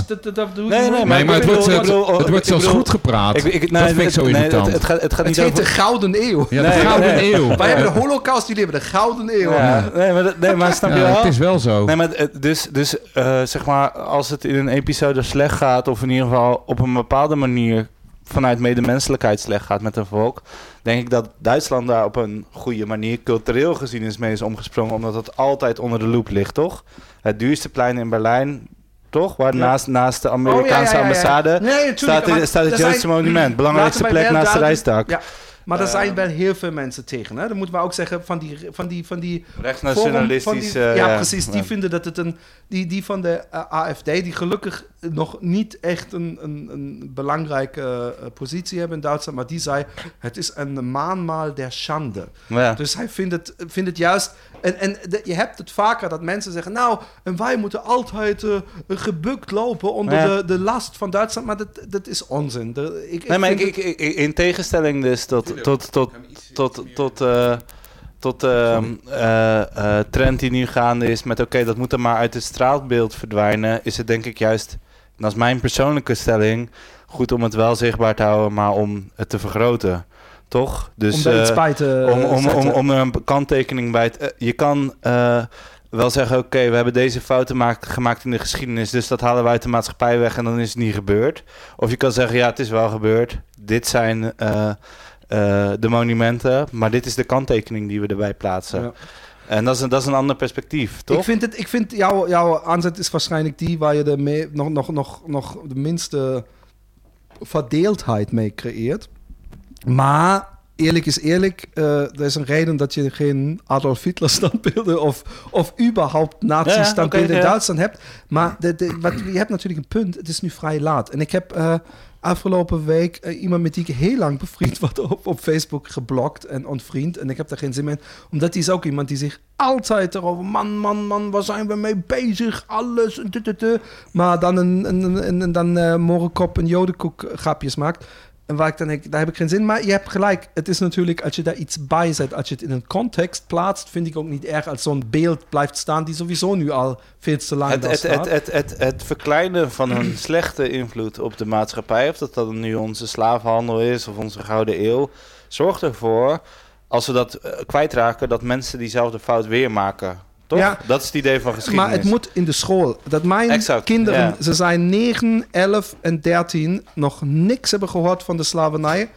Nee, niet. nee, maar het wordt, bedoel- het, het wordt zelfs bedoel- goed gepraat. Ik, ik, nee, dat vind ik het- zo nee, irritant. het, het gaat, het gaat Het niet heet over... de Gouden Eeuw. ja, de Nee, Gouden nee. Eeuw. Wij hebben de Holocaust, jullie hebben de Gouden Eeuw. Ja, nee, maar, dat- nee, maar snap je wel? het is wel zo. Nee, maar het- dus, dus eh, zeg maar, als het in een episode slecht gaat, of in ieder geval op een bepaalde manier vanuit medemenselijkheid slecht gaat met een volk, denk ik dat Duitsland daar op een goede manier cultureel gezien is mee is omgesprongen, omdat het altijd onder de loep ligt, toch? Het duurste plein in Berlijn, toch? Waar Ja. naast, naast de Oh, Amerikaanse ja, ja. ambassade Nee, staat, maar staat het Joodse zijn- monument, belangrijkste plek naast de Rijstak. Maar Eh, zijn wel heel veel mensen tegen. Hè? Dan moeten we ook zeggen van die, van die, van die Rechtsnationalistisch. Forum van die- eh, ja, precies. Die vinden dat het een. Die, die van de eh, AFD, die gelukkig nog niet echt een, een, een belangrijke eh, positie hebben in Duitsland, maar die zei: het is een maanmaal der schande. Dus hij vindt het, vindt het juist. En, en de- je hebt het vaker dat mensen zeggen: Nou, en wij moeten altijd gebukt lopen onder Ja. de, de last van Duitsland. Maar dat, dat is onzin. De- ik, Nee, maar ik, vind ik, het- ik- in tegenstelling dus tot, tot, tot, tot, tot, eh, tot de eh, eh, trend die nu gaande is met oké, dat moet er maar uit het straatbeeld verdwijnen, is het denk ik juist, en dat is mijn persoonlijke stelling, goed om het wel zichtbaar te houden, maar om het te vergroten. Toch? Dus, om iets eh, bij te om, om, om, er een kanttekening bij te... je kan eh, wel zeggen, oké, we hebben deze fouten maak- gemaakt in de geschiedenis... dus dat halen wij uit de maatschappij weg en dan is het niet gebeurd. Of je kan zeggen, ja, het is wel gebeurd. Dit zijn eh, eh, de monumenten, maar dit is de kanttekening die we erbij plaatsen. Ja. En dat is, een, dat is een ander perspectief, toch? Ik vind, het, ik vind jouw, jouw aanzet is waarschijnlijk die waar je de me- nog, nog, nog, nog de minste verdeeldheid mee creëert. Maar eerlijk is eerlijk, eh, er is een reden dat je geen Adolf Hitler standbeelden of, of überhaupt nazi Ja, ja, standbeelden oké, in ja. Duitsland hebt. Maar de, de, wat, je hebt natuurlijk een punt, het is nu vrij laat. En ik heb eh, afgelopen week eh, iemand met die ik heel lang bevriend was op, op Facebook geblokt en ontvriend. En ik heb daar geen zin in. Omdat die is ook iemand die zich altijd erover... Man, man, man, waar zijn we mee bezig? Alles. Maar dan, een, een, dan eh morgenkop en jodenkoek grapjes maakt. En waar ik dan denk, daar heb ik geen zin. Maar je hebt gelijk. Het is natuurlijk, als je daar iets bij zet, als je het in een context plaatst, vind ik ook niet erg als zo'n beeld blijft staan die sowieso nu al veel te lang Het, daar het, staat. het, het, het, het verkleinen van een *clears throat* slechte invloed op de maatschappij, of dat dat nu onze slavenhandel is of onze gouden eeuw, zorgt ervoor, als we dat eh, kwijtraken, dat mensen diezelfde fout weer maken. Toch? Ja. Dat is het idee van geschiedenis. Maar het moet in de school. Dat mijn Exact, kinderen, ja. ze zijn 9, 11 en 13, nog niks hebben gehoord van de slavernij.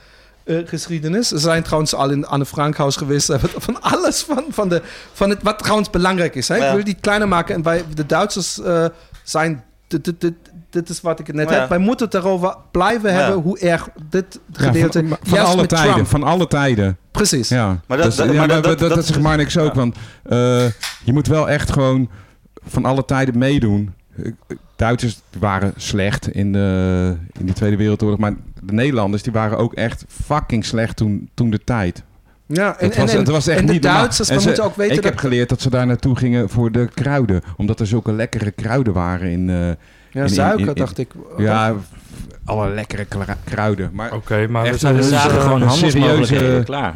eh, geschiedenis. Ze zijn trouwens al in Anne Frankhuis geweest. Ze hebben *laughs* van alles van, van, de, van het, wat trouwens belangrijk is. Hè? Ja. Ik wil die kleiner maken. En wij, de Duitsers eh, zijn. Dit, dit is wat ik net Ja. heb. Wij moeten het erover blijven Ja. hebben hoe erg dit Ja, gedeelte. van, alle met tijden. Trump. Van alle tijden. Precies. Ja, Maar dat- Dus, dat- ja, maar maar dat- dat, dat- dat, dat is- Marnix ook. Want eh, je moet wel echt gewoon van alle tijden meedoen. Duitsers waren slecht in de, in de Tweede Wereldoorlog. Maar de Nederlanders die waren ook echt fucking slecht toen, toen de tijd. Ja, en, Het was, en, het was echt en de niet. Duitsers, En we ze- moeten ook weten ik dat... heb geleerd dat ze daar naartoe gingen voor de kruiden. Omdat er zulke lekkere kruiden waren in... eh, ja, in- in- suiker, in- dacht ik. ja, alle lekkere kruiden. Maar Oké, maar we Echt zeiden, een dus, zagen eh, gewoon een handelsmogelijkheden, serieuze- klaar.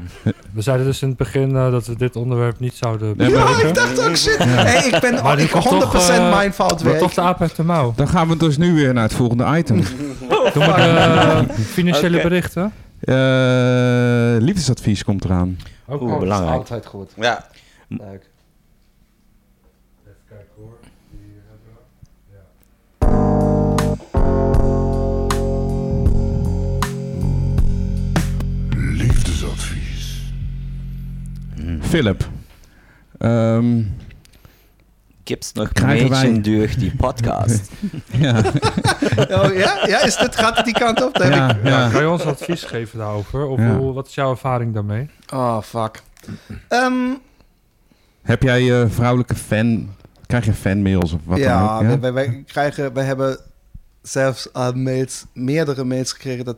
we zeiden dus in het begin eh, dat we dit onderwerp niet zouden bespreken. Ik dacht ook shit. Hey, ik ben Maar die ik, 100% komt toch, eh, mijn fout toch de aap uit de mouw. dan gaan we dus nu weer naar het volgende item. *laughs* Doen we de financiële berichten? Eh, liefdesadvies komt eraan. Ook Oeh, belangrijk. Altijd goed. Ja, Leuk. Philip. Ehm, Gibt's nog Mädchen durch die podcast? *laughs* ja, *laughs* Oh, ja? ja, is dit, gaat het die kant op? Ja, ik... Ja. ja. Kan je ons advies geven daarover? Of Ja. hoe, wat is jouw ervaring daarmee? Oh, fuck. Ehm, Heb jij eh, vrouwelijke fan... Krijg je fanmails of wat dan ja, ook? Ja? wij, wij, krijgen... Wij hebben zelfs al mails, meerdere mails gekregen. Dat,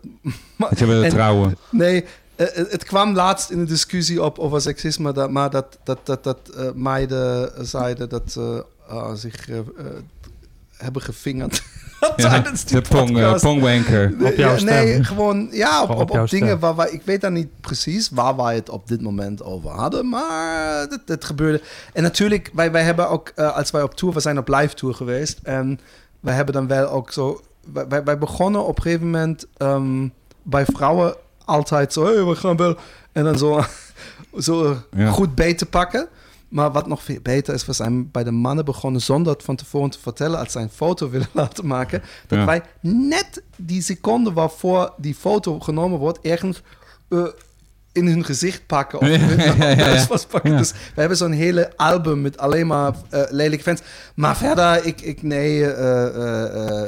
Dat je *laughs* trouwen. nee, eh, het het kwam laatst in een discussie op over seksisme, dat, maar dat, dat, dat, dat eh, meiden zeiden dat ze eh, zich eh, eh, hebben gevingerd. *laughs* die de pong, eh, podcast. pongwanker. Op jouw Ja, Nee, gewoon ja, op, op, op jouw op dingen waar wij, ik weet dan niet precies waar wij het op dit moment over hadden, maar het, het gebeurde. En natuurlijk, wij, wij hebben ook, eh, als wij op tour, we zijn op live tour geweest en wij hebben dan wel ook zo, wij, wij- wij begonnen op een gegeven moment ehm, bij vrouwen altijd zo, hey, we gaan wel, en dan zo, *laughs* zo Ja. goed beet te pakken. Maar wat nog veel beter is, we zijn bij de mannen begonnen zonder het van tevoren te vertellen, als zij een foto willen *laughs* laten maken, dat Ja. wij net die seconde waarvoor die foto genomen wordt, ergens eh, in hun gezicht pakken of Ja, ja, vastpakken. Dus we hebben zo'n hele album met alleen maar eh, lelijke fans. Maar verder, ik, ik nee, eh,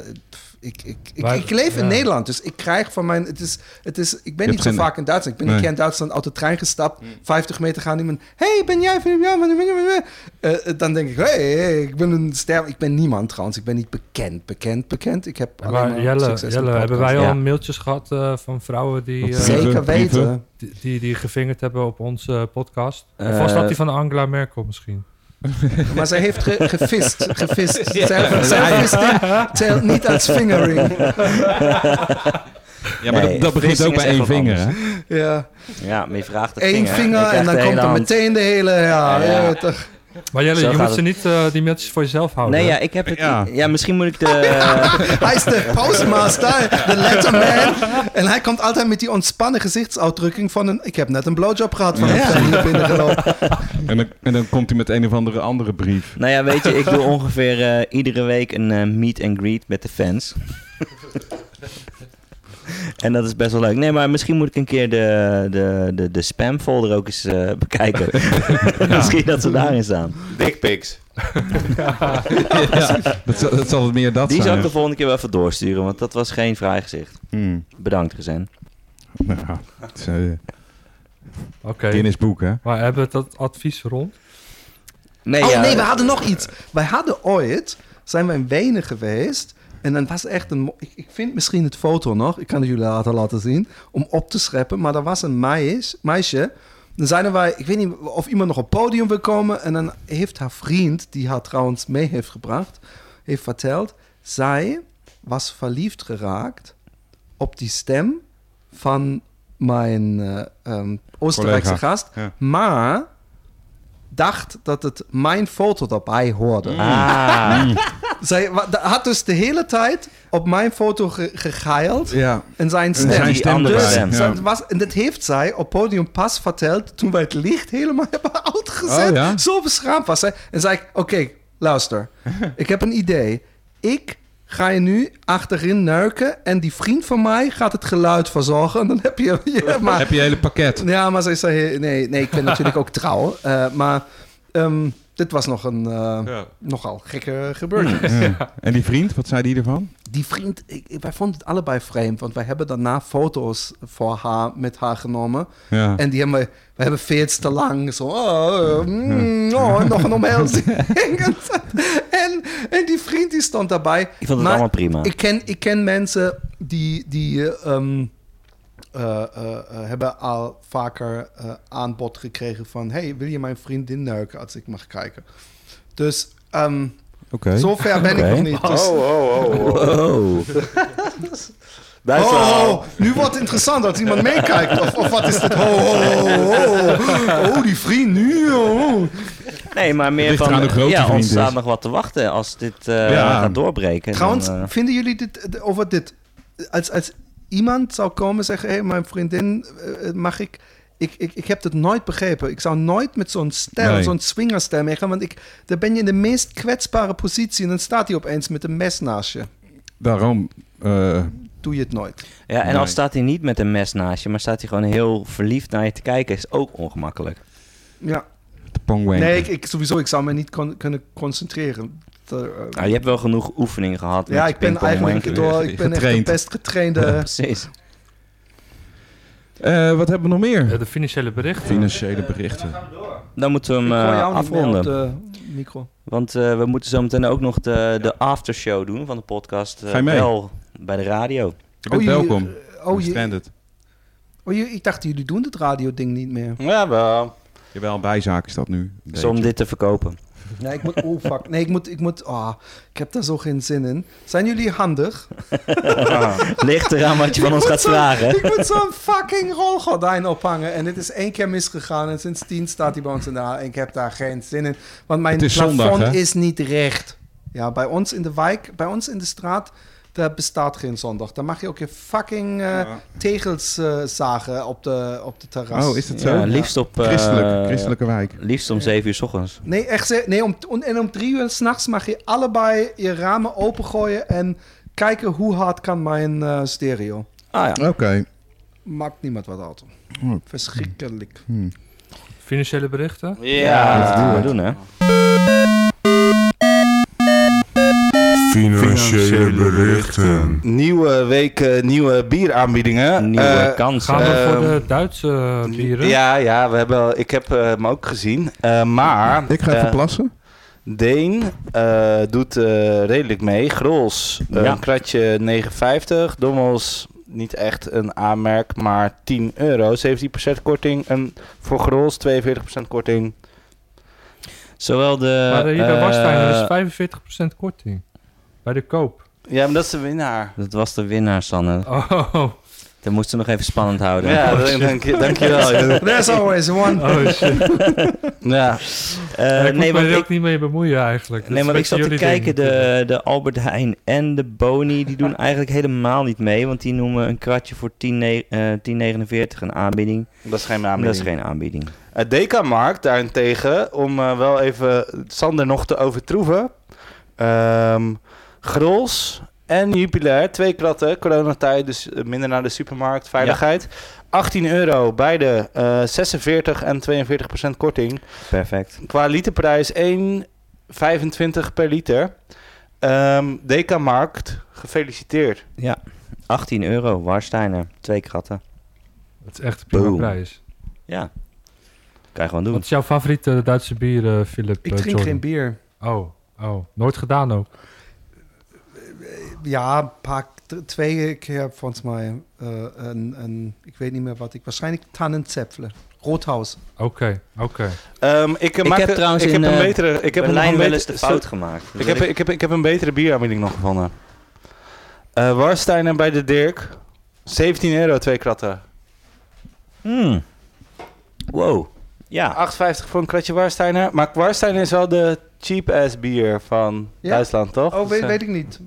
ik, ik, ik, ik leef in ja. Nederland, dus ik krijg van mijn, het is, het is, ik ben Je niet zo geen- vaak in Duitsland. Ik ben Nee. een keer in Duitsland uit de trein gestapt, 50 meter gaan iemand, hey, ben jij van ja, Eh, dan denk ik, hey, hey, ik ben een ster, ik ben niemand trouwens, ik ben niet bekend, bekend, bekend. Ik heb alleen Maar Jelle, Jelle hebben wij al Ja. mailtjes gehad eh, van vrouwen die, Op eh, Zeker. Weten. die, die, die gevingerd hebben op onze podcast? of was dat die van Angela Merkel misschien? *laughs* Maar zij heeft ge gevist. gevist. Zelf, zelfvisting telt niet als fingering. Ja, maar Nee, dat, dat begint ook bij één vinger, anders. hè? Ja, Ja, maar je vraagt de Eén vinger. en dan komt er meteen de hele... Ja, Ja, ja. ja, toch. Maar Jelle, Zo je moet ze niet eh, die mailtjes voor jezelf houden. Nee, hè? ja, ik heb het. Ja. Ja, misschien moet ik de. *laughs* Hij is de postmaster, de letterman. En hij komt altijd met die ontspannen gezichtsuitdrukking van een... Ik heb net een blowjob gehad van een Ja. fan hier binnengelopen. *laughs* En dan, en dan komt hij met een of andere andere brief. Nou ja, weet je, ik doe ongeveer eh, iedere week een eh, meet and greet met de fans. *laughs* en dat is best wel leuk. Nee, maar misschien moet ik een keer de, de, de, de spam folder ook eens eh, bekijken. *laughs* *laughs* misschien dat ze daarin staan. Dickpics. *laughs* ja, dat, zal- dat zal het meer dat Die zijn. zou ik de volgende keer wel even doorsturen, want dat was geen fraai gezicht. Hmm. Bedankt, Gezen. Nou, is, eh, Oké. Guinness boek, hè? Maar hebben we dat advies rond? Nee, Oh ja, nee, we hadden nog iets. Wij hadden ooit, zijn we in Wenen geweest. En dan was echt een. Ik, ik vind misschien het foto nog. Ik kan het jullie later laten zien. Om op te scheppen. Maar er was een meis, meisje. Dan zijn wij. Ik weet niet of iemand nog op het podium wil komen. En dan heeft haar vriend, die haar trouwens mee heeft gebracht. Heeft verteld. Zij was verliefd geraakt op die stem van mijn ehm, Oostenrijkse Collega. gast. Ja. Maar dacht dat het mijn foto daarbij hoorde. Ah, *laughs* Zij had dus de hele tijd op mijn foto ge gegeild Ja. en zijn En stem. zijn stem dus, erbij. Ja. was, en dat heeft zij op podium pas verteld toen wij het licht helemaal *laughs* hebben uitgezet. Oh, ja? Zo beschaamd was zij. En zei ik, oké, luister. *laughs* ik heb een idee. Ik ga je nu achterin neuken en die vriend van mij gaat het geluid verzorgen. En dan heb je... *laughs* Ja, maar, Heb je hele pakket? ja, maar zij zei, nee, nee ik ben natuurlijk ook trouw. eh, maar ehm, dit was nog een eh, nogal gekke gebeurtenis. Ja. En die vriend, wat zei die ervan? Die vriend, ik, wij vonden het allebei vreemd, want wij hebben daarna foto's voor haar met haar genomen. Ja. En die hebben we, we hebben veel te lang zo, oh, mm, oh, nog een omhelzing. *laughs* en, en die vriend die stond daarbij. ik vond het Maar allemaal prima. Ik ken, ik ken mensen die, die eh, ehm, eh, eh, eh, hebben al vaker eh, aanbod gekregen van... hey, wil je mijn vriendin neuken als ik mag kijken? Dus ehm Oké. zover ben ik nog niet. Dus, Oh, oh, oh, oh. *laughs* Wow. Duitsland. Oh, oh, nu wordt het interessant als iemand meekijkt. Of, of wat is dit? Oh, oh, oh, oh. Oh, die vriend nu. Oh. Nee, maar meer van... groot ja, ons staat nog wat te wachten als dit eh, Ja. gaat doorbreken. Trouwens, dan, eh, vinden jullie dit, eh, over dit... Als, als iemand zou komen en zeggen... hé, hey, mijn vriendin, eh, mag ik... Ik, ik, ik heb het nooit begrepen. Ik zou nooit met zo'n stijl, Nee. zo'n swingerstijl meegaan. Want ik, dan ben je in de meest kwetsbare positie... en dan staat hij opeens met een mes naast je. Daarom. eh, Doe je het nooit. ja, en Nee. al staat hij niet met een mes naast je, maar staat hij gewoon heel verliefd naar je te kijken, is ook ongemakkelijk. Ja. de. Nee, ik, ik, sowieso, ik zou me niet kon- kunnen concentreren. Te, eh, Nou, je hebt wel genoeg oefening gehad. ja, met ik ben eigenlijk door... Ik ben echt de best getrainde... Precies. Eh, wat hebben we nog meer? De financiële berichten. Financiële berichten. Dan moeten we hem eh, jou niet meer afronden. op de micro. Want eh, we moeten zo meteen ook nog de, de aftershow doen van de podcast. Ga je mee? Wel bij de radio. Je bent Oh, je- welkom. Oh, je, Stranded. oh je, ik dacht, jullie doen het radio-ding niet meer. Ja, wel. Jawel, een bijzaak is dat nu. Is om dit te verkopen. Nee, ik moet... Oh, fuck. Nee, ik moet... Ik, moet, oh, ik heb daar zo geen zin in. Zijn jullie handig? *laughs* Ligt eraan wat je van ons gaat zo- vragen. Ik moet zo'n fucking rolgordijn ophangen. En dit is één keer misgegaan. En sindsdien staat hij bij ons in de haal. En ik heb daar geen zin in. Want mijn is plafond zondag, is niet recht. Ja, bij ons in de wijk, bij ons in de straat... Daar bestaat geen zondag. Dan mag je ook je fucking eh, tegels eh, zagen op de, op de terras. Oh, is dat zo? Ja, liefst op... eh, Christelijk, christelijke wijk. Liefst om 7 uur s ochtends. Nee, echt. ze- Nee, om, om- en om drie uur s'nachts mag je allebei je ramen opengooien en kijken hoe hard kan mijn eh, stereo. Ah ja. Oké. Maakt niemand wat uit. Oh. Verschrikkelijk. Hm. Financiële berichten? Ja, dat gaan we doen, hè. Financiële berichten. Nieuwe week, eh, nieuwe bieraanbiedingen. Nieuwe Eh, kansen. Gaan we Ehm, voor de Duitse eh, bieren? Ja, ja, we hebben, ik heb hem ook gezien. Eh, maar Ik ga even plassen. Deen eh, doet eh, redelijk mee. Grols, eh, Ja. een kratje 9,50. Dommels, niet echt een aanmerk, maar 10 euro. 17% korting. En voor Grols 42% korting. Zowel de... Maar hier bij Warstein is 45% korting. Bij de koop. Ja, maar dat is de winnaar. Dat was de winnaar, Sanne. Oh, Dat moesten we nog even spannend houden. Ja, dank, dank, je- dankjewel. *laughs* There's always one. oh shit. *laughs* ja. Eh, ik nee, moet maar me er ik, ook niet mee bemoeien eigenlijk. Dat nee, maar ik zat te kijken, de, de Albert Heijn en de Boni, die doen eigenlijk helemaal niet mee. Want die noemen een kratje voor 10 ne- eh, 10,49 een aanbieding. Dat is geen aanbieding. dat is geen aanbieding. Het Dekamarkt daarentegen, om eh, wel even Sander nog te overtroeven. Ehm Grols en Jupiler, twee kratten, coronatijd, dus eh, minder naar de supermarkt, veiligheid. 18 euro, beide eh 46 en 42 procent korting. Perfect. Qua literprijs 1,25 per liter. Ehm Dekamarkt, gefeliciteerd. Ja, 18 euro, Warsteiner, twee kratten. Het is echt een prima prijs. Ja, kan je gewoon doen. Wat is jouw favoriete Duitse bier, eh, Philip? Ik eh, drink Jordan? geen bier. Oh, oh. Nooit gedaan ook. Ja, een paar, twee keer volgens mij. eh, een, een, ik weet niet meer wat ik. Waarschijnlijk Tannenzäpfle. Roodhuis. Oké, oké. Ehm, ik, Ik maak heb een- trouwens ik in heb een eh, betere, ik heb Berlijn een wel eens de fout gemaakt. Ik heb, ik, heb, ik heb een betere bieraanbieding nog gevonden. Eh Warstein en bij de Dirk. 17 euro, twee kratten. Hmm. Wow. Ja, 8,50 voor een kratje Warsteiner. Maar Warsteiner is wel de cheap-ass bier van Ja? Duitsland, toch? Oh, Dus, weet, eh, weet ik niet.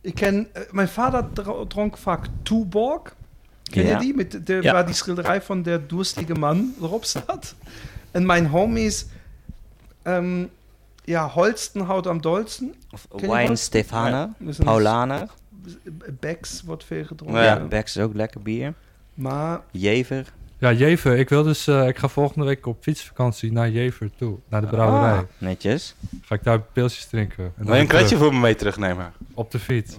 Ik ken... eh, mijn vader dro- dronk vaak Tuborg. Ken Ja. je die? Met de, Ja. Waar die schilderij van de durstige man *laughs* erop staat. En mijn homies... ehm, ja, Holsten houdt am dolsten. Wine? Stefana, een- Paulaner. Becks wordt veel gedronken. Ja, Ja. Bex is ook lekker bier. Maar Jever. Ja, Jever. Ik wil dus... eh, ik ga volgende week op fietsvakantie naar Jever toe. Naar de brouwerij. Ah, netjes. Ga ik daar pilsjes drinken. Wil je een kratje terug. voor me mee terugnemen? Op de fiets.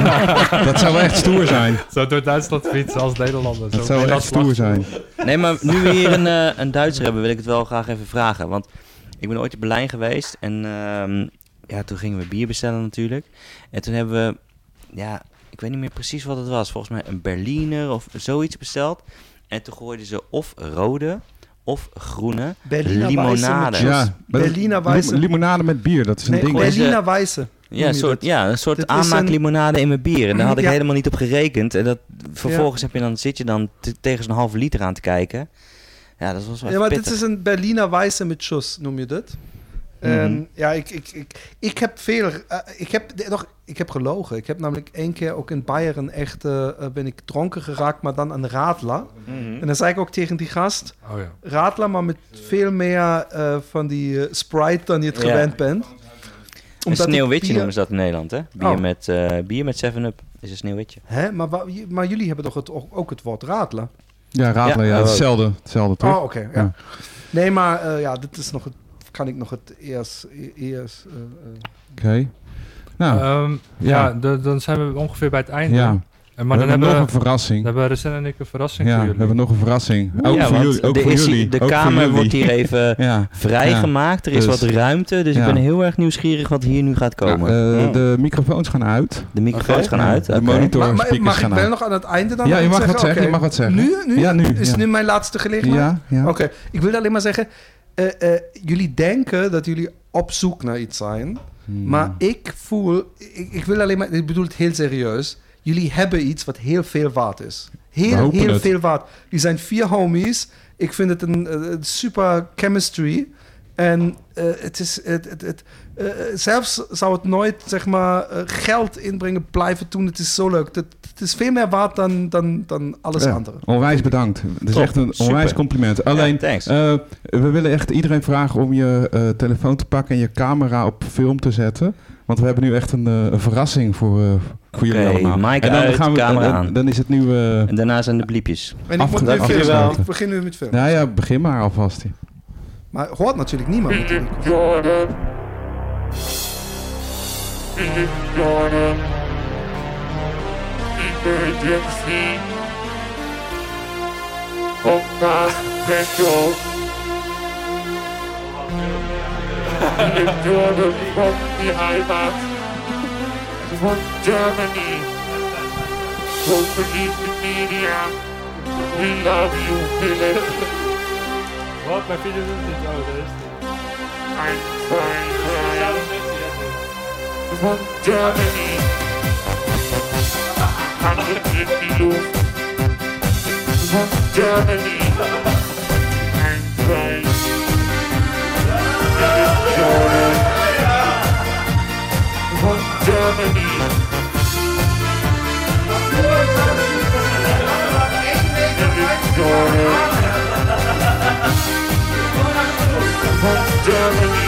*laughs* Dat zou wel echt stoer zijn. Zo door Duitsland fietsen als Nederlander. Dat Zo zou echt stoer zijn. Nee, maar nu we hier een, eh, een Duitser hebben, wil ik het wel graag even vragen. Want ik ben ooit in Berlijn geweest en ehm, ja, toen gingen we bier bestellen natuurlijk. En toen hebben we, ja, ik weet niet meer precies wat het was. Volgens mij een Berliner of zoiets besteld. En toen gooiden ze of rode of groene Berliner limonade. Ja, Berliner Weiße. limonade met bier, dat is een Nee, ding. Berliner Weiße. Ja, soort, ja, een soort Dit aanmaaklimonade in mijn bier. En daar had ik Ja. helemaal niet op gerekend. En dat, vervolgens heb je dan, zit je dan te- tegen zo'n halve liter aan te kijken. Ja, dat was wel Ja, maar dit is een Berliner Weiße met Schuss, noem je Mhm. En ja, ik, ik, ik, ik heb veel... eh, ik, heb, de- nog, ik heb gelogen. Ik heb namelijk één keer ook in Bayern echt... eh, eh, ben ik dronken geraakt, maar dan een Radler. Mhm. En dan zei ik ook tegen die gast... Oh ja. Radler, maar met veel meer eh, van die Sprite dan je het Ja. gewend bent. Een Omdat sneeuwwitje bier- noemen ze dat in Nederland, hè? Bier Oh. met, eh bier met 7-Up is een sneeuwwitje. Hè? Maar, maar jullie hebben toch het, ook, het woord Radler? Ja, radelen, Ja, ja, hetzelfde, hetzelfde toch? Oh, oké. ja. Ja. Nee, maar eh, ja, dit is nog het... Kan ik nog het eerst... e- eerst eh, eh, Oké. Nou, Ehm, ja, Ja. de- dan zijn we ongeveer bij het einde. ja. En maar we dan hebben hebben, nog een verrassing. dan hebben Rezen en ik een verrassing Ja, voor we jullie. hebben nog een verrassing. Ook ja, voor jullie. Ook er voor is jullie. de ook voor kamer jullie. wordt hier even *laughs* Ja. vrijgemaakt. Er is Dus- wat ruimte, dus Ja. ik ben heel erg nieuwsgierig wat hier nu gaat komen. Eh, Oh. De microfoons gaan uit. de microfoons gaan uit. De monitor Maar, maar speakers mag ik gaan wel uit. nog aan het einde dan Ja, je mag wat zeggen, je mag wat zeggen. Nu? nu? Ja, nu, Is ja. nu mijn laatste gelegenheid? Ja, ja. Oké, ik wil alleen maar zeggen... eh, eh, jullie denken dat jullie op zoek naar iets zijn. Hmm. Maar ik voel... Ik, ik wil alleen maar... Ik bedoel het heel serieus. Jullie hebben iets wat heel veel waard is. Heel, heel het. veel waard. Jullie zijn vier homies. Ik vind het een, eh, een super chemistry. En het is... Het, het, het, eh, zelfs zou het nooit, zeg maar, eh, geld inbrengen blijven doen. Het is zo leuk. Het, het is veel meer waard dan, dan, dan alles Ja, andere. Onwijs bedankt. Het is Top, echt een super. onwijs compliment. Alleen, eh, we willen echt iedereen vragen om je eh, telefoon te pakken en je camera op film te zetten. Want we hebben nu echt een, eh, een verrassing voor, eh, voor jullie allemaal. mic en dan uit, gaan we, camera dan, aan. dan is het nu... eh, En daarna zijn de bliepjes. En ik, nu ik begin nu met filmen. nou ja, begin maar alvast. Maar hoort natuurlijk niemand natuurlijk. Jordan. Philip Jordan. Emergency. Podcast special. Philip Jordan from the Heimat. From Germany. Don't believe the media. We love you, Philip. Wat? Mijn video is niet. Oh, dat is het. I'm sorry, Brian. From Germany. Handelt in die Luft. From Germany. I'm sorry. Jordan. From Germany. Jordan. From Germany.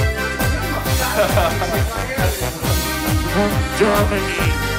From Germany.